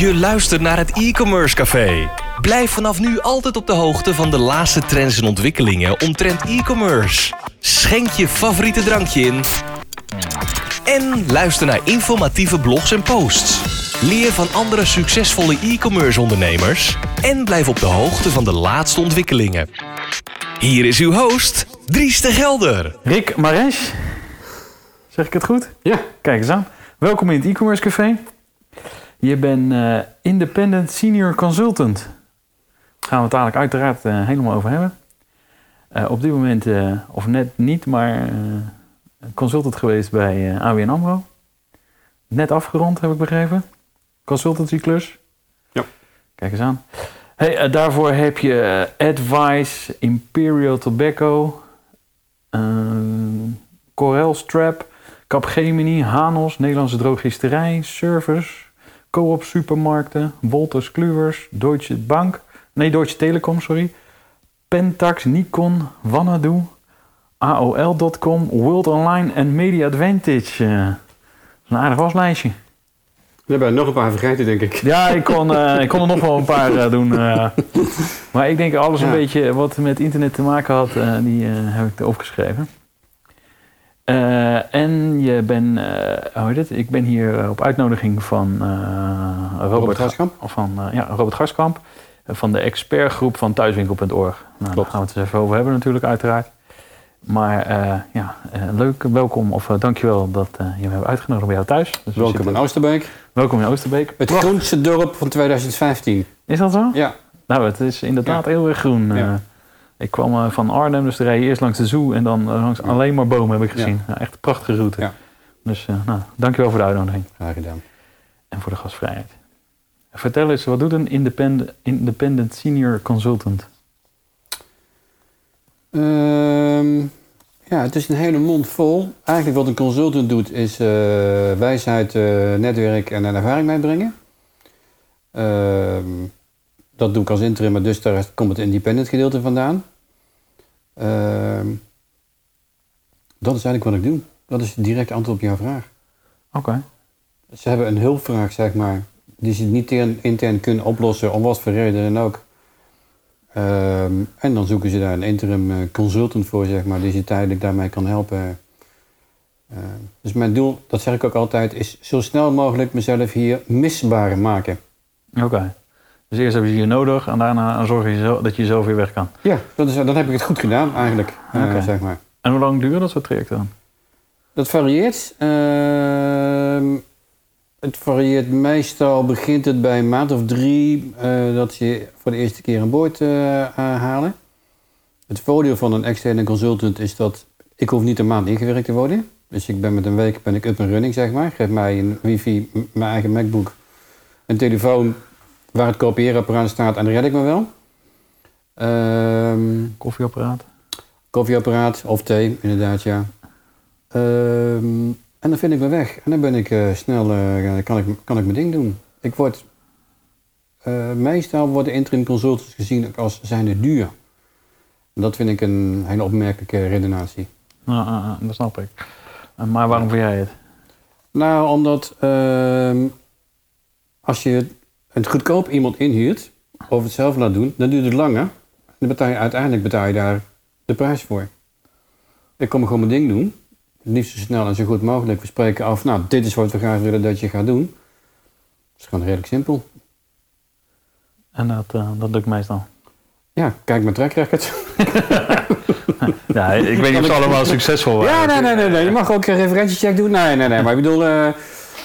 Je luistert naar het e-commerce café. Blijf vanaf nu altijd op de hoogte van de laatste trends en ontwikkelingen omtrent e-commerce. Schenk je favoriete drankje in. En luister naar informatieve blogs en posts. Leer van andere succesvolle e-commerce ondernemers. En blijf op de hoogte van de laatste ontwikkelingen. Hier is uw host, Dries de Gelder. Rick Maresch. Zeg ik het goed? Ja. Kijk eens aan. Welkom in het e-commerce café. Je bent eh, independent senior consultant. Daar gaan we het dadelijk uiteraard eh, helemaal over hebben. Eh, op dit moment, of net niet, maar consultant geweest bij ABN AMRO. Net afgerond, heb ik begrepen. Consultancyklus. Ja. Kijk eens aan. Hey, daarvoor heb je Advice, Imperial Tobacco, Corel Strap, Capgemini, Hanos, Nederlandse Drogisterij, Service, Coop Supermarkten, Wolters Kluwers, Deutsche Bank, nee Deutsche Telekom, sorry, Pentax, Nikon, Wanadu, AOL.com, World Online en Media Advantage. Eh, een aardig waslijstje. We hebben nog een paar vergeten, denk ik. Ja, ik kon, eh, ik kon er nog wel een paar eh, doen. maar ik denk alles een beetje wat met internet te maken had, die heb ik erop geschreven. Eh, en je bent, eh, hoe heet het? Ik ben hier eh, op uitnodiging van Robert, Robert Gaskamp. Ga- Van, ja, Robert van de expertgroep van thuiswinkel.org. Nou, daar gaan we het eens even over hebben natuurlijk, uiteraard. Maar ja, leuk, welkom of uh, dankjewel dat je me hebt uitgenodigd bij jou thuis. Dus we Welkom zitten- in Oosterbeek. welkom in Oosterbeek. Het groenste dorp van 2015. Is dat zo? Ja. Nou, het is inderdaad heel erg groen. Ja. Eh, ik kwam eh, van Arnhem, dus dan rij je eerst langs de zoo en dan eh, langs alleen maar bomen heb ik gezien. Ja, echt een prachtige route. Ja. Dus uh, nou, dankjewel voor de uitnodiging Graag gedaan. en voor de gastvrijheid. Vertel eens, wat doet een independent, independent senior consultant? Ehm, ja, het is een hele mond vol. Eigenlijk wat een consultant doet is eh, wijsheid, eh, netwerk en een ervaring meebrengen. Ehm, dat doe ik als interim, maar dus daar komt het independent gedeelte vandaan. Ehm, dat is eigenlijk wat ik doe. Dat is het direct antwoord op jouw vraag. Oké. Ze hebben een hulpvraag, zeg maar, die ze niet intern, intern kunnen oplossen, om wat voor reden dan ook. Ehm, en dan zoeken ze daar een interim eh, consultant voor, zeg maar, die ze tijdelijk daarmee kan helpen. Ehm, dus mijn doel, dat zeg ik ook altijd, is zo snel mogelijk mezelf hier misbaar maken. Oké. Dus eerst hebben ze je nodig en daarna zorg je zo, dat je zelf weer weg kan. Ja, dat is, dan heb ik het goed gedaan eigenlijk, eh, Oké. zeg maar. En hoe lang duren dat soort trajecten dan? Dat varieert. Ehm, het varieert meestal, begint het bij een maand of drie eh, dat je voor de eerste keer aan boord eh, halen. Het voordeel van een externe consultant is dat ik hoef niet een maand ingewerkt te worden. Dus ik ben met een week ben ik up en running, zeg maar. Geef mij een wifi, mijn eigen MacBook, een telefoon waar het kopieerapparaat staat en dan red ik me wel. Ehm Koffieapparaat? koffieapparaat of thee, inderdaad, ja. Ehm, en dan vind ik me weg. En dan ben ik eh, snel, eh, kan, ik, kan ik mijn ding doen. Ik word, eh, meestal worden interim consultants gezien als zijnde duur. En dat vind ik een hele opmerkelijke redenatie. Ah, dat snap ik. Maar waarom vind jij het? Nou, omdat ehm, als je een goedkoop iemand inhuurt, of het zelf laat doen, dan duurt het langer. Dan betaal je, uiteindelijk betaal je daar de prijs voor. Ik kom gewoon mijn ding doen. Het liefst zo snel en zo goed mogelijk. We spreken af, nou, dit is wat we graag willen dat je gaat doen. Dat is gewoon redelijk simpel. En dat, eh, dat lukt meestal. Ja, kijk mijn track record. Ja, ik weet niet of ze allemaal succesvol Ja, waren. nee, nee, nee, nee. Je mag ook een referentiecheck doen. Nee, nee, nee. Maar ik bedoel, eh,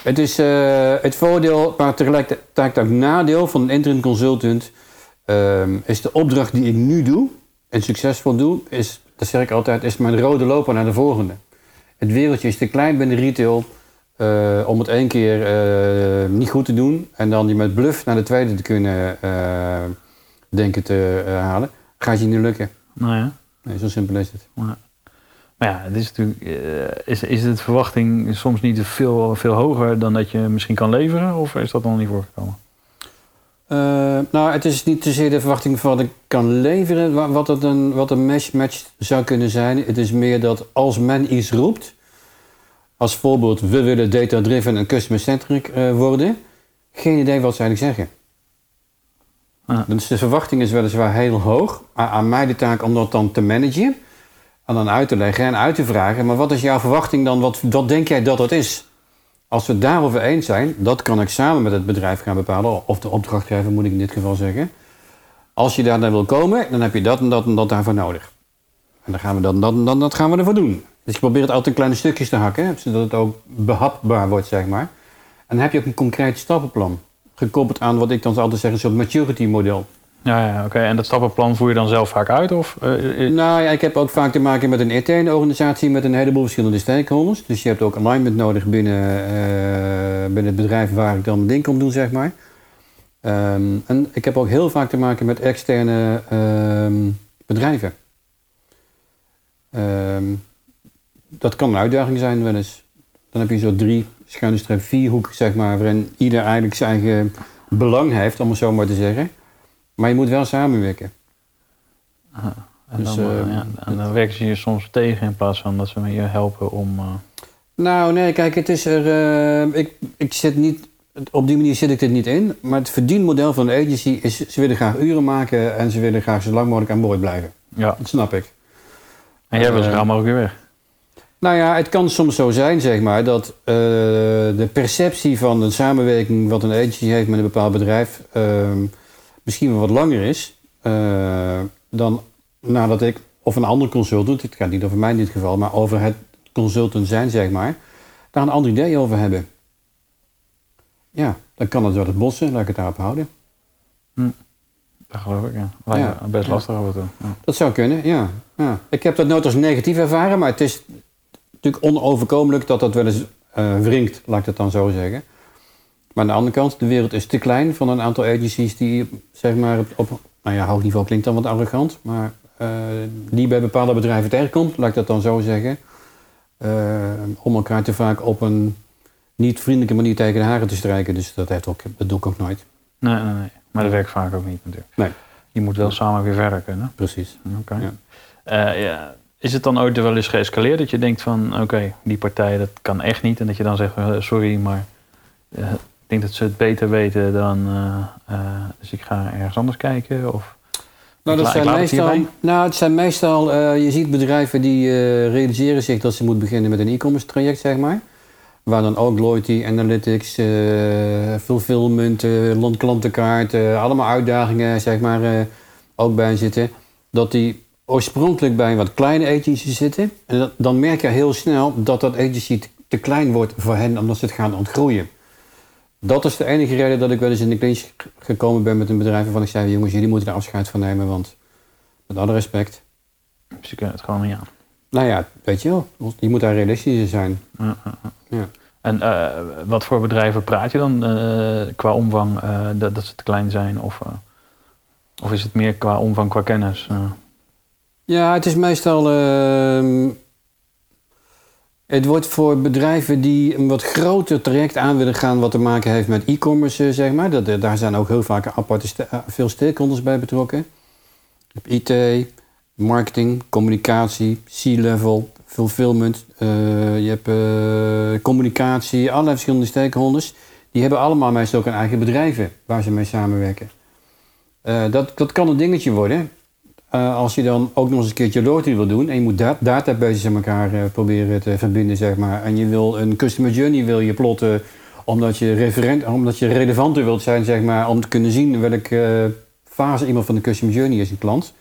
het is eh, het voordeel, maar tegelijkertijd ook nadeel van een interim consultant. ehm, is de opdracht die ik nu doe en succesvol doe, is, dat zeg ik altijd, is mijn rode loper naar de volgende. Het wereldje is te klein binnen retail eh, om het één keer eh, niet goed te doen en dan die met bluff naar de tweede te kunnen denken te halen. Gaat je niet lukken. Nou ja. Nee, zo simpel is het. Maar ja, het is natuurlijk, eh, is, is de verwachting soms niet veel, veel hoger dan dat je misschien kan leveren? Of is dat nog niet voorgekomen? Eh, nou, het is niet zozeer de verwachting van wat ik kan leveren, wa- wat, het een, wat een match zou kunnen zijn. Het is meer dat als men iets roept, als voorbeeld, we willen data-driven en customer-centric eh, worden, Geen idee wat ze eigenlijk zeggen. Ah. Dus de verwachting is weliswaar heel hoog. Maar aan mij de taak om dat dan te managen. En dan uit te leggen en uit te vragen. Maar wat is jouw verwachting dan? Wat, wat denk jij dat het is? Als we daarover eens zijn, dat kan ik samen met het bedrijf gaan bepalen. Of de opdrachtgever moet ik in dit geval zeggen. Als je daar naar wil komen, dan heb je dat en dat en dat daarvoor nodig. En dan gaan we dat en dat en dat, dat gaan we ervoor doen. Dus je probeert het altijd in kleine stukjes te hakken, zodat het ook behapbaar wordt, zeg maar. En dan heb je ook een concreet stappenplan. Gekoppeld aan wat ik dan altijd zeg, een soort maturity model. Ja, ja oké. En dat stappenplan voer je dan zelf vaak uit? Of, eh, Nou ja, ik heb ook vaak te maken met een interne organisatie met een heleboel verschillende stakeholders. Dus je hebt ook alignment nodig binnen, binnen het bedrijf waar ik dan mijn ding kom doen, zeg maar. Ehm, en ik heb ook heel vaak te maken met externe ehm, bedrijven. Ehm, dat kan een uitdaging zijn wel eens. Dan heb je zo drie schuine streep vier hoek, zeg maar, waarin ieder eigenlijk zijn eigen belang heeft, om het zo maar te zeggen. Maar je moet wel samenwerken. en, dus, dan, eh, eh, ja, en dan werken ze je soms tegen in plaats van dat ze me je helpen om... eh, Nou, nee, kijk, het is er. eh, ik, ik zit niet. Op die manier zit ik dit niet in. Maar het verdienmodel van de agency is. Ze willen graag uren maken en ze willen graag zo lang mogelijk aan boord blijven. ja. Dat snap ik. En jij wil zo gauw mogelijk weer weg. Nou ja, het kan soms zo zijn, zeg maar, dat de perceptie van een samenwerking wat een agency heeft met een bepaald bedrijf ehm, misschien wel wat langer is eh, dan nadat ik, of een andere consultant, het gaat niet over mij in dit geval, maar over het consultant zijn, zeg maar, daar een ander idee over hebben. Ja, dan kan het door het bossen, laat ik het daarop houden. Dat geloof ik, ja. Lijkt Ja. me best lastig af en toe. Ja. Dat zou kunnen, ja. ja. Ik heb dat nooit als negatief ervaren, maar het is natuurlijk onoverkomelijk dat dat wel eens eh wringt, laat ik het dan zo zeggen. Maar aan de andere kant, de wereld is te klein van een aantal agencies die, zeg maar, op, nou ja, hoog niveau klinkt dan wat arrogant, maar eh, die bij bepaalde bedrijven tegenkomt, laat ik dat dan zo zeggen, eh, om elkaar te vaak op een niet vriendelijke manier tegen de haren te strijken. Dus dat, heeft ook, dat doe ik ook nooit. Nee, nee, nee. Maar dat werkt vaak ook niet natuurlijk. Nee. Je moet wel samen weer verder kunnen. Precies. Oké. Ja. Eh, ja. Is het dan ooit wel eens geëscaleerd dat je denkt van oké, die partij dat kan echt niet. En dat je dan zegt sorry, maar ik denk dat ze het beter weten dan eh, eh, dus ik ga ergens anders kijken. Of Nou, dat zijn het meestal, nou, het zijn meestal, eh, je ziet bedrijven die realiseren zich dat ze moeten beginnen met een e-commerce traject, zeg maar. Waar dan ook loyalty, analytics, fulfillment, klantenkaart, eh, allemaal uitdagingen, zeg maar, ook bij zitten. Dat die oorspronkelijk bij wat kleine agencies zitten. En dat- dan merk je heel snel dat dat agency te klein wordt voor hen, omdat ze het gaan ontgroeien. Dat is de enige reden dat ik wel eens in de clinch gekomen ben met een bedrijf waarvan ik zei, jongens, jullie moeten er afscheid van nemen, want met alle respect. ze kunnen het gewoon niet aan. Nou ja, weet je wel, je moet daar realistisch in zijn. Ja. En eh, wat voor bedrijven praat je dan eh, qua omvang eh, dat, dat ze te klein zijn? Of, of is het meer qua omvang, qua kennis? Ja, het is meestal. Het wordt voor bedrijven die een wat groter traject aan willen gaan, wat te maken heeft met e-commerce, eh, zeg maar. Dat, eh, daar zijn ook heel vaak aparte eh, veel stakeholders bij betrokken. IT, marketing, communicatie, C-level, fulfillment. je hebt communicatie, allerlei verschillende stakeholders. Die hebben allemaal meestal ook hun eigen bedrijven waar ze mee samenwerken. Dat, dat kan een dingetje worden. Eh, als je dan ook nog eens een keertje loyalty wil doen en je moet da databases aan elkaar eh, proberen te verbinden, zeg maar. En je wil een customer journey wil je plotten omdat je, referent, omdat je relevanter wilt zijn, zeg maar, om te kunnen zien welke eh, fase iemand van de customer journey is, een klant.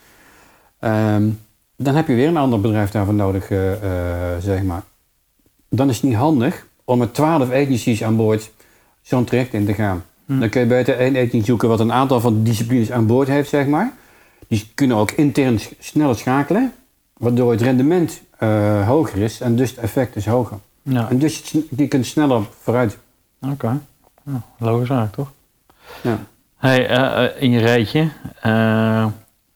Ehm, dan heb je weer een ander bedrijf daarvoor nodig, zeg maar. Dan is het niet handig om met twaalf agencies aan boord zo'n traject in te gaan. Hm. Dan kun je beter één agency zoeken wat een aantal van die disciplines aan boord heeft, zeg maar. Die kunnen ook intern sneller schakelen, waardoor het rendement eh, hoger is en dus het effect is hoger. Ja, En dus je, kunt sneller vooruit. oké. Ja, logisch eigenlijk, toch? Ja. Hey, eh, eh, in je rijtje.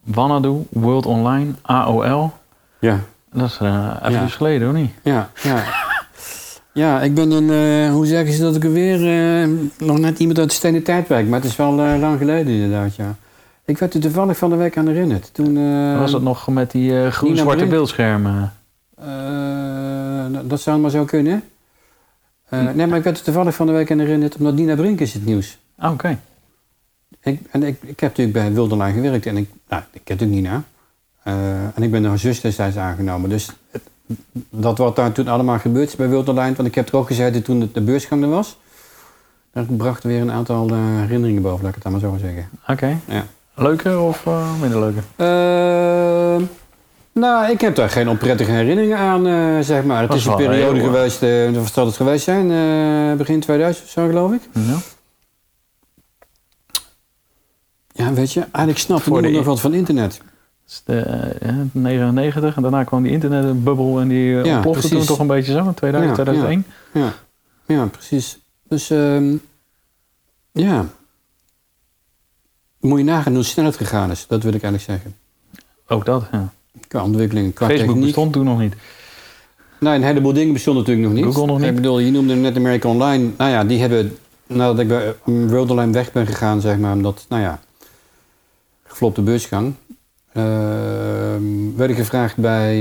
Wanadu, World Online, AOL. Ja, Dat is even Ja. geleden, of niet? ja, ja. ja, ik ben een, hoe zeggen ze dat ik er weer, nog net iemand uit de stenen tijdperk, maar het is wel lang geleden inderdaad, ja. Ik werd er toevallig van de week aan herinnerd. Toen, eh, Was dat nog met die eh groen-zwarte beeldschermen? Eh, dat- dat zou maar zo kunnen. Eh, nee, maar ik werd er toevallig van de week aan herinnerd, omdat Nina Brink is het nieuws. Ah, Oké. Ik, en ik, ik heb natuurlijk bij Wilderlijn gewerkt en ik, nou, ik ken natuurlijk Nina. En ik ben haar zus destijds aangenomen. Dus het- dat wat daar toen allemaal gebeurd is bij Wilderlijn, want ik heb er ook gezeten toen het de beursgang er was. Daar bracht weer een aantal herinneringen boven, laat ik het dan maar zo zeggen. Oké. Ja. Leuker of eh, minder leuker? Eh, nou, ik heb daar geen onprettige herinneringen aan, eh, zeg maar. Het is een periode eh, geweest, eh wat zal het geweest zijn? Begin 2000 of zo, geloof ik. Ja. Ja, weet je, eigenlijk de niemand nog wat van internet. Dat is de eh, 99 en daarna kwam die internetbubbel en die Ja, ontplofte toen toch een beetje zo, 2000, Ja, 2001. Ja, ja precies. Dus ehm, ja. Moet je nagaan hoe snel het gegaan is. Dat wil ik eigenlijk zeggen. Ook dat, ja. Qua ontwikkeling, qua Facebook techniek. bestond toen nog niet. Nee, een heleboel dingen bestonden natuurlijk nog niet. Google nog niet. Ik bedoel, je noemde net America Online. Nou ja, die hebben, nadat ik bij um, World Online weg ben gegaan, zeg maar, omdat, nou ja, geflopte beursgang. ehm, werd ik gevraagd bij,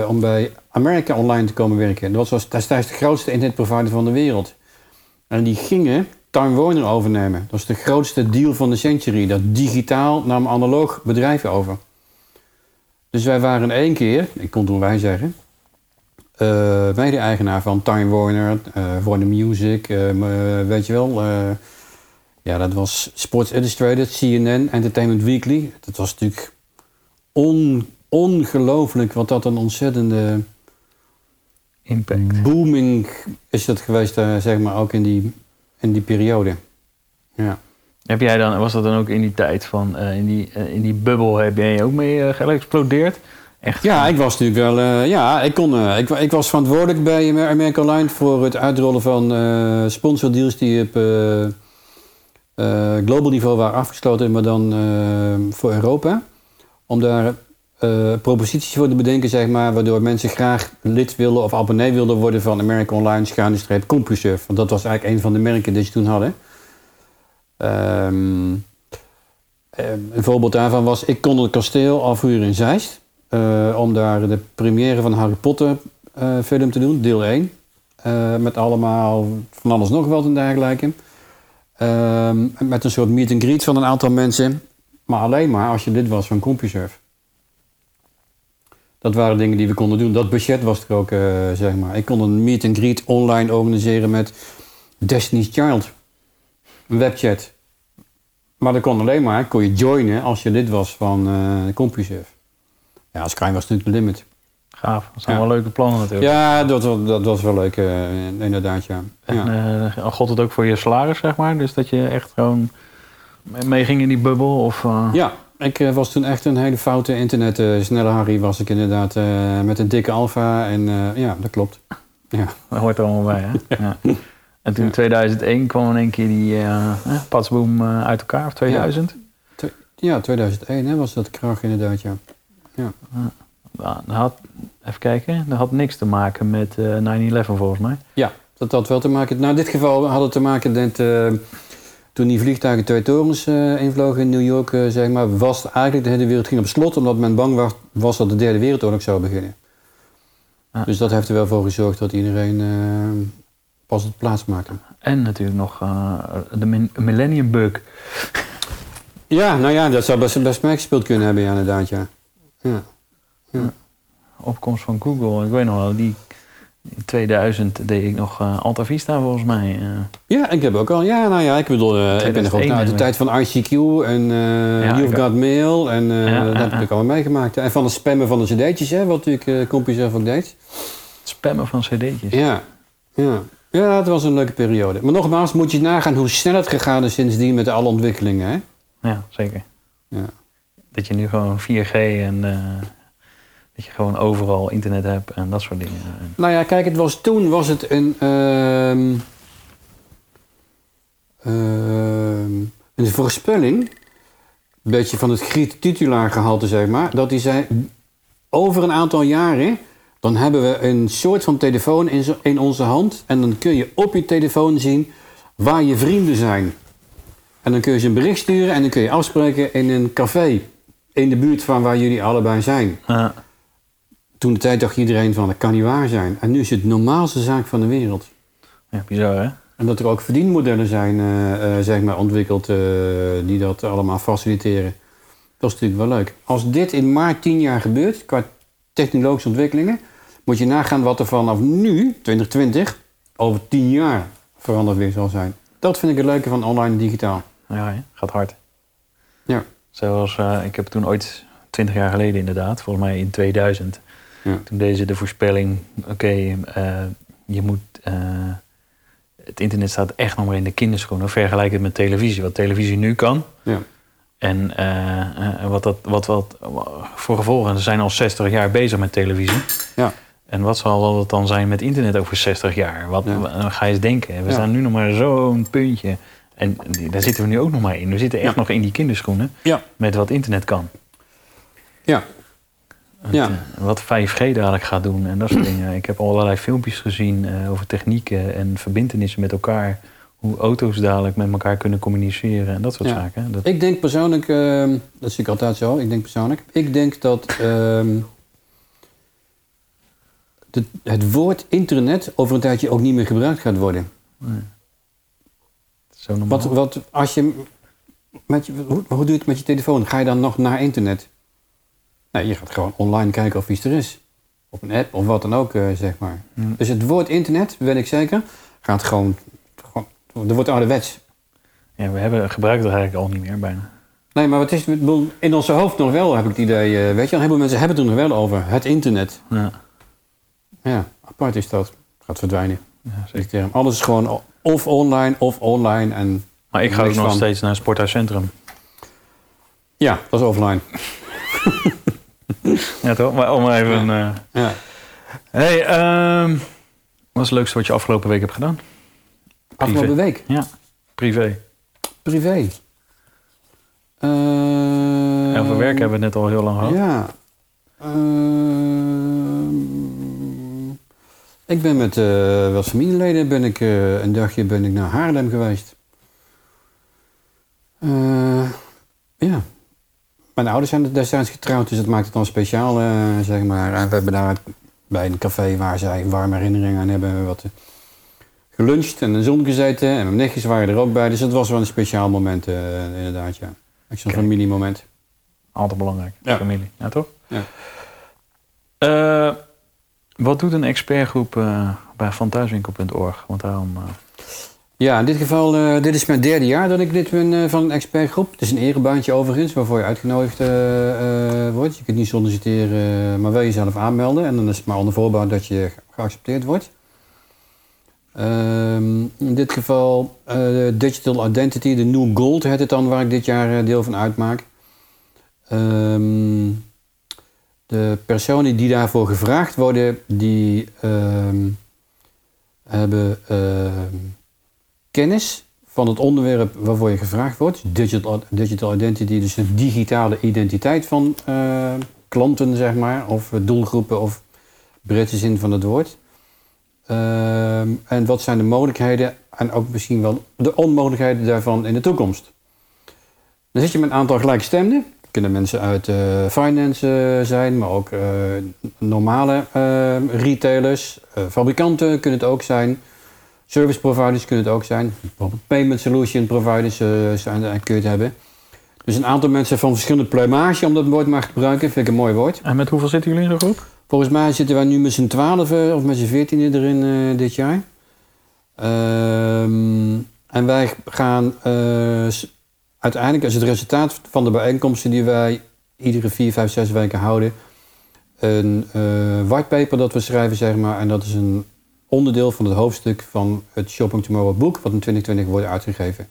eh, om bij America Online te komen werken. Dat was destijds de grootste internetprovider van de wereld. En die gingen Time Warner overnemen. Dat is de grootste deal van de century. Dat digitaal nam analoog bedrijf over. Dus wij waren in één keer, ik kon toen wij zeggen, eh mede-eigenaar van Time Warner, Warner Music, eh, m- eh, weet je wel. ja, dat was Sports Illustrated, CNN, Entertainment Weekly. Dat was natuurlijk on, ongelooflijk wat dat een ontzettende Impact. booming is dat geweest, zeg maar, ook in die, in die periode. Ja. Heb jij dan, was dat dan ook in die tijd van, eh, in, die, eh, in die bubbel heb jij ook mee eh, geëxplodeerd? Echt? Ja, ik was natuurlijk wel. ja, ik, kon, ik, wa- ik was verantwoordelijk bij America Online voor het uitrollen van sponsordeals die op global niveau waren afgesloten, maar dan voor Europa. Om daar eh, proposities voor te bedenken, zeg maar, waardoor mensen graag lid wilden of abonnee wilden worden van America Online schuine CompuServe. Want dat was eigenlijk een van de merken die ze toen hadden. Ehm, eh, een voorbeeld daarvan was, ik kon het kasteel afhuren in Zeist. eh, om daar de première van Harry Potter eh, film te doen, deel 1. Eh, met allemaal van alles nog wat en dergelijke. Ehm, met een soort meet and greet van een aantal mensen. Maar alleen maar als je lid was van CompuServe. Dat waren dingen die we konden doen. Dat budget was er ook, eh, zeg maar. Ik kon een meet and greet online organiseren met Destiny's Child. Een webchat. Maar dat kon alleen maar, kon je joinen als je lid was van eh CompuServe. Ja, Sky was natuurlijk de limit. Gaaf. Dat zijn Ja. wel leuke plannen natuurlijk. Ja, dat, was- dat was wel leuk, eh, inderdaad, ja. En ja. gold het ook voor je salaris, zeg maar? Dus dat je echt gewoon meeging in die bubbel? Of, Ja, ik eh, was toen echt een hele foute internet. eh, snelle Harry was ik inderdaad eh, met een dikke alfa. En ja, dat klopt. Ja. Dat hoort er allemaal bij, hè? Ja. En toen in 2001 kwam in één keer die patsboom eh, uit elkaar, of 2000. ja, 2001 hè, was dat kracht inderdaad, ja. Nou, dat had, even kijken, dat had niks te maken met eh 9-11 volgens mij. Ja, dat had wel te maken... Nou, in dit geval had het te maken met... toen die vliegtuigen twee torens eh, invlogen in New York, eh, zeg maar... was eigenlijk de hele wereld ging op slot... omdat men bang was, was dat de derde wereldoorlog zou beginnen. Ah. Dus dat heeft er wel voor gezorgd dat iedereen eh, pas op plaats maakte. En natuurlijk nog de Millennium Bug. Ja, nou ja, dat zou best, best meegespeeld kunnen hebben, ja, inderdaad, ja. ja. Opkomst van Google. Ik weet nog wel, die in 2000 deed ik nog eh Alta Vista volgens mij. eh. Ja, ik heb ook al, ja, nou ja, ik bedoel, eh, ik ben nog ook 2001 uit de tijd van ICQ en Ja, You've Got Mail en Ja, dat heb ik allemaal meegemaakt. En van het spammen van de cd'tjes, hè, wat natuurlijk uh, Compie zelf ook deed. Spammen van cd'tjes. Ja, ja. Ja, het was een leuke periode. Maar nogmaals, moet je nagaan hoe snel het gegaan is sindsdien met alle ontwikkelingen, hè? Ja, zeker. Ja. Dat je nu gewoon 4G en dat je gewoon overal internet hebt en dat soort dingen. En- Nou ja, kijk, het was, toen was het een, ehm, ehm, een voorspelling, een beetje van het Griet titulaar gehalte, zeg maar, dat hij zei, over een aantal jaren, dan hebben we een soort van telefoon in, zo- in onze hand en dan kun je op je telefoon zien waar je vrienden zijn. En dan kun je ze een bericht sturen en dan kun je afspreken in een café in de buurt van waar jullie allebei zijn. Toen de tijd dacht iedereen van, dat kan niet waar zijn. En nu is het de normaalste zaak van de wereld. ja, bizar hè? En dat er ook verdienmodellen zijn eh, eh, zeg maar ontwikkeld eh, die dat allemaal faciliteren. Dat is natuurlijk wel leuk. Als dit in maar tien jaar gebeurt, qua technologische ontwikkelingen, moet je nagaan wat er vanaf nu, 2020, over tien jaar veranderd weer zal zijn. Dat vind ik het leuke van online en digitaal. Ja, gaat hard. Ja. Zoals, ik heb toen ooit, 20 jaar geleden inderdaad, volgens mij in 2000, Ja. toen deze de voorspelling, oké, eh, je moet, eh, het internet staat echt nog maar in de kinderschoenen. Vergelijk het met televisie, wat televisie nu kan. Ja. En eh, wat, dat, wat, wat voor gevolgen, ze zijn al 60 jaar bezig met televisie. Ja. En wat zal dat dan zijn met internet over 60 jaar? Wat, Ja. ga je eens denken. We Ja. staan nu nog maar zo'n puntje. En daar zitten we nu ook nog maar in. We zitten echt nog in die kinderschoenen met wat internet kan. Ja. Het, Ja. eh, wat 5G dadelijk gaat doen en dat soort dingen. Ik heb allerlei filmpjes gezien eh, over technieken en verbindenissen met elkaar. Hoe auto's dadelijk met elkaar kunnen communiceren en dat soort Ja. zaken. Dat, Ik denk persoonlijk, ehm, dat zie ik altijd zo, ik denk persoonlijk, ik denk dat ehm, de- het woord internet over een tijdje ook niet meer gebruikt gaat worden. zo normaal. Wat, wat als je, met je hoe, hoe doe je het met je telefoon? Ga je dan nog naar internet? Nee, je gaat gewoon online kijken of iets er is. Op een app of wat dan ook, eh, zeg maar. Hmm. Dus het woord internet, weet ik zeker, gaat gewoon, gewoon er wordt ouderwets. Ja, we hebben, gebruiken het eigenlijk al niet meer bijna. Nee, maar wat is, in ons hoofd nog wel, heb ik het idee. eh, weet je, een heleboel mensen hebben het er nog wel over. Het internet. Ja, Ja, apart is dat. Gaat verdwijnen. ja, zeker. Alles is gewoon of online of online. En Maar ik ga ook nog van. steeds naar het sporthuiscentrum. ja, dat is offline. Ja, toch? Maar om even... eh Ja. hey, ehm, wat is het leukste wat je afgelopen week hebt gedaan? Afgelopen week. Ja, privé. Privé. Eh, En over werk hebben we het net al heel lang gehad. Ja. Ehm, ik ben met eh wat familieleden ben ik, eh, een dagje ben ik naar Haarlem geweest. Eh, ja. Mijn ouders zijn destijds getrouwd, dus dat maakt het dan speciaal, eh, zeg maar. En we hebben daar bij een café waar zij warme herinneringen aan hebben, hebben wat eh, geluncht en in de zon gezeten. En mijn nichtjes waren er ook bij, dus het was wel een speciaal moment, eh, inderdaad, ja. Echt zo'n familiemoment. Altijd belangrijk. Ja. Familie. Ja, toch? Ja. Wat doet een expertgroep bij vanthuiswinkel.org? Want daarom... Ja, in dit geval, eh, dit is mijn derde jaar dat ik lid ben eh, van een expertgroep. Het is een erebaantje overigens, waarvoor je uitgenodigd eh, wordt. Je kunt niet solliciteren, maar wel jezelf aanmelden. En dan is het maar onder voorbouw dat je ge- geaccepteerd wordt. Ehm, in dit geval Digital Identity, de New Gold heet het dan, waar ik dit jaar deel van uitmaak. Ehm, de personen die daarvoor gevraagd worden, die ehm, hebben... ehm, kennis van het onderwerp waarvoor je gevraagd wordt. Digital, digital identity, dus de digitale identiteit van eh, klanten, zeg maar, of doelgroepen of breedste zin van het woord. Ehm, en wat zijn de mogelijkheden en ook misschien wel de onmogelijkheden daarvan in de toekomst. Dan zit je met een aantal gelijkgestemden. Kunnen mensen uit eh, finance eh, zijn, maar ook normale eh, retailers. Fabrikanten kunnen het ook zijn. Service providers kunnen het ook zijn. Bijvoorbeeld payment solution providers eh, zijn, eh, kun je het hebben. Dus een aantal mensen van verschillende pluimage, om dat woord maar te gebruiken, vind ik een mooi woord. En met hoeveel zitten jullie in zo'n groep? Volgens mij zitten wij nu met z'n twaalf of met z'n veertiende erin eh, dit jaar. Ehm, en wij gaan eh, uiteindelijk als het resultaat van de bijeenkomsten die wij iedere vier, vijf, zes weken houden, een eh whitepaper dat we schrijven, zeg maar. En dat is een onderdeel van het hoofdstuk van het Shopping Tomorrow boek, wat in 2020 wordt uitgegeven.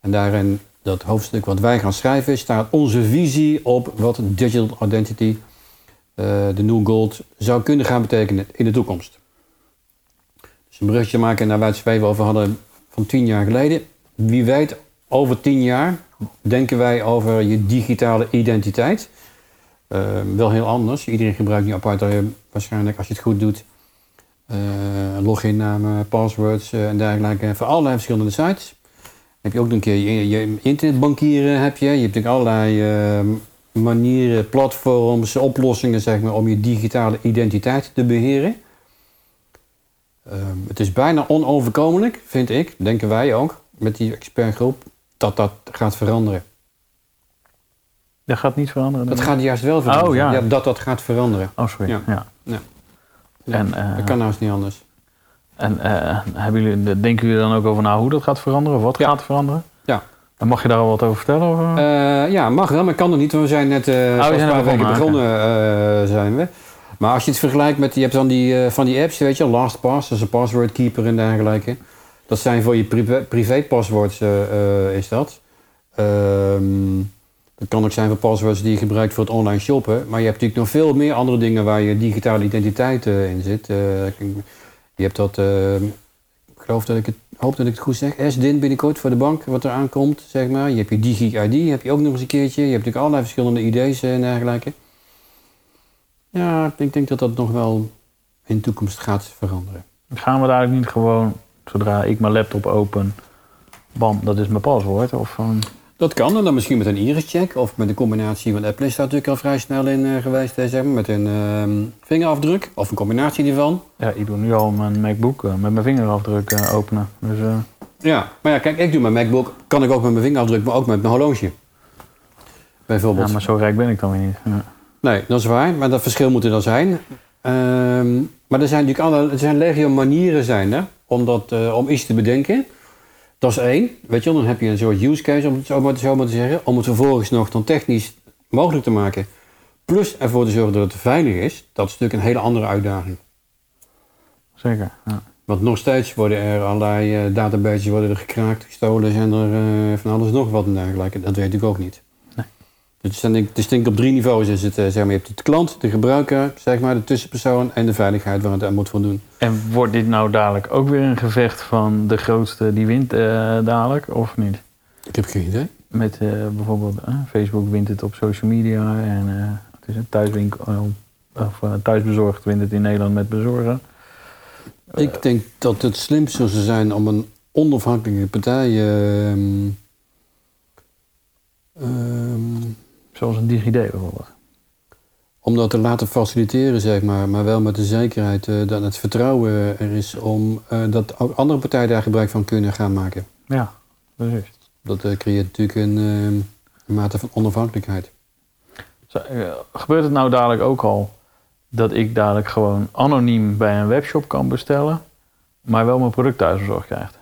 En daarin, dat hoofdstuk wat wij gaan schrijven, staat onze visie op wat digital identity eh, de New Gold zou kunnen gaan betekenen in de toekomst. Dus een brugje maken naar waar we het even over hadden van tien jaar geleden. Wie weet, over tien jaar denken wij over je digitale identiteit. Eh, wel heel anders. Iedereen gebruikt nu apart eh, waarschijnlijk, als je het goed doet, loginnamen, passwords eh, en dergelijke voor allerlei verschillende sites. Heb je ook nog een keer je, je internetbankieren heb je. Je hebt natuurlijk allerlei eh, manieren, platforms, oplossingen zeg maar, om je digitale identiteit te beheren. Ehm, het is bijna onoverkomelijk, vind ik, denken wij ook, met die expertgroep, dat dat gaat veranderen. Dat gaat niet veranderen? Dat gaat juist wel veranderen. Oh, ja. dat dat gaat veranderen. Oh, sorry. Ja. Ja. En, eh, dat kan nou eens niet anders. En eh, hebben jullie, denken jullie dan ook over na hoe dat gaat veranderen? Of wat Ja. gaat veranderen? Ja. En mag je daar al wat over vertellen? Of? Eh, ja, mag wel, maar kan nog niet. want We zijn net eh zijn een er paar weken begonnen, eh, zijn we. Maar als je het vergelijkt met, je hebt dan die, eh, van die apps, weet je, LastPass, dat is een password keeper en dergelijke. Dat zijn voor je privé, privé eh, eh, is dat. Ehm, dat kan ook zijn voor passwords die je gebruikt voor het online shoppen. Maar je hebt natuurlijk nog veel meer andere dingen waar je digitale identiteit eh, in zit. Eh, je hebt dat, eh, ik geloof dat ik het, hoop dat ik het goed zeg, SDIN binnenkort voor de bank, wat er aankomt, zeg maar. Je hebt je DigiID, heb je ook nog eens een keertje. Je hebt natuurlijk allerlei verschillende ID's en dergelijke. Ja, ik denk dat dat nog wel in de toekomst gaat veranderen. Gaan we daar niet gewoon, zodra ik mijn laptop open, bam, dat is mijn paswoord? Of, ehm, Dat kan en dan misschien met een iris-check of met een combinatie, want Apple is daar natuurlijk al vrij snel in eh, geweest, eh, zeg maar, met een ehm, vingerafdruk of een combinatie hiervan. ja, ik doe nu al mijn MacBook eh, met mijn vingerafdruk openen. Dus Ja, maar ja, kijk, ik doe mijn MacBook, kan ik ook met mijn vingerafdruk, maar ook met mijn horloge. Bijvoorbeeld. ja, maar zo rijk ben ik dan weer niet. Ja. Nee, dat is waar, maar dat verschil moet er dan zijn. Ehm, maar er zijn natuurlijk alle, er zijn legio manieren zijn er, om, dat, om iets te bedenken. Dat is één, weet je dan heb je een soort use case, om het zo maar, zo maar te zeggen, om het vervolgens nog dan technisch mogelijk te maken. Plus ervoor te zorgen dat het veilig is, dat is natuurlijk een hele andere uitdaging. Zeker. Ja. Want nog steeds worden er allerlei eh, databases worden er gekraakt, gestolen, zijn er eh, van alles nog wat en dergelijke. Dat weet ik ook niet. Dus is, het is denk ik op drie niveaus. Is het, eh, zeg maar, je hebt de klant, de gebruiker, zeg maar, de tussenpersoon en de veiligheid waar het aan moet voldoen. En wordt dit nou dadelijk ook weer een gevecht van de grootste die wint eh, dadelijk, of niet? Ik heb geen idee. Met eh, bijvoorbeeld Facebook wint het op social media en het is een thuiswinkel, of thuisbezorgd wint het in Nederland met bezorgen. Ik denk dat het slimst zou zijn om een onafhankelijke partij. ehm, ehm, Zoals een DigiD bijvoorbeeld. om dat te laten faciliteren, zeg maar, maar wel met de zekerheid eh, dat het vertrouwen er is om eh, dat ook andere partijen daar gebruik van kunnen gaan maken. Ja, precies. Dat eh, creëert natuurlijk een, ehm, een mate van onafhankelijkheid. Zo, gebeurt het nou dadelijk ook al dat ik dadelijk gewoon anoniem bij een webshop kan bestellen, maar wel mijn product thuisbezorgd krijgt?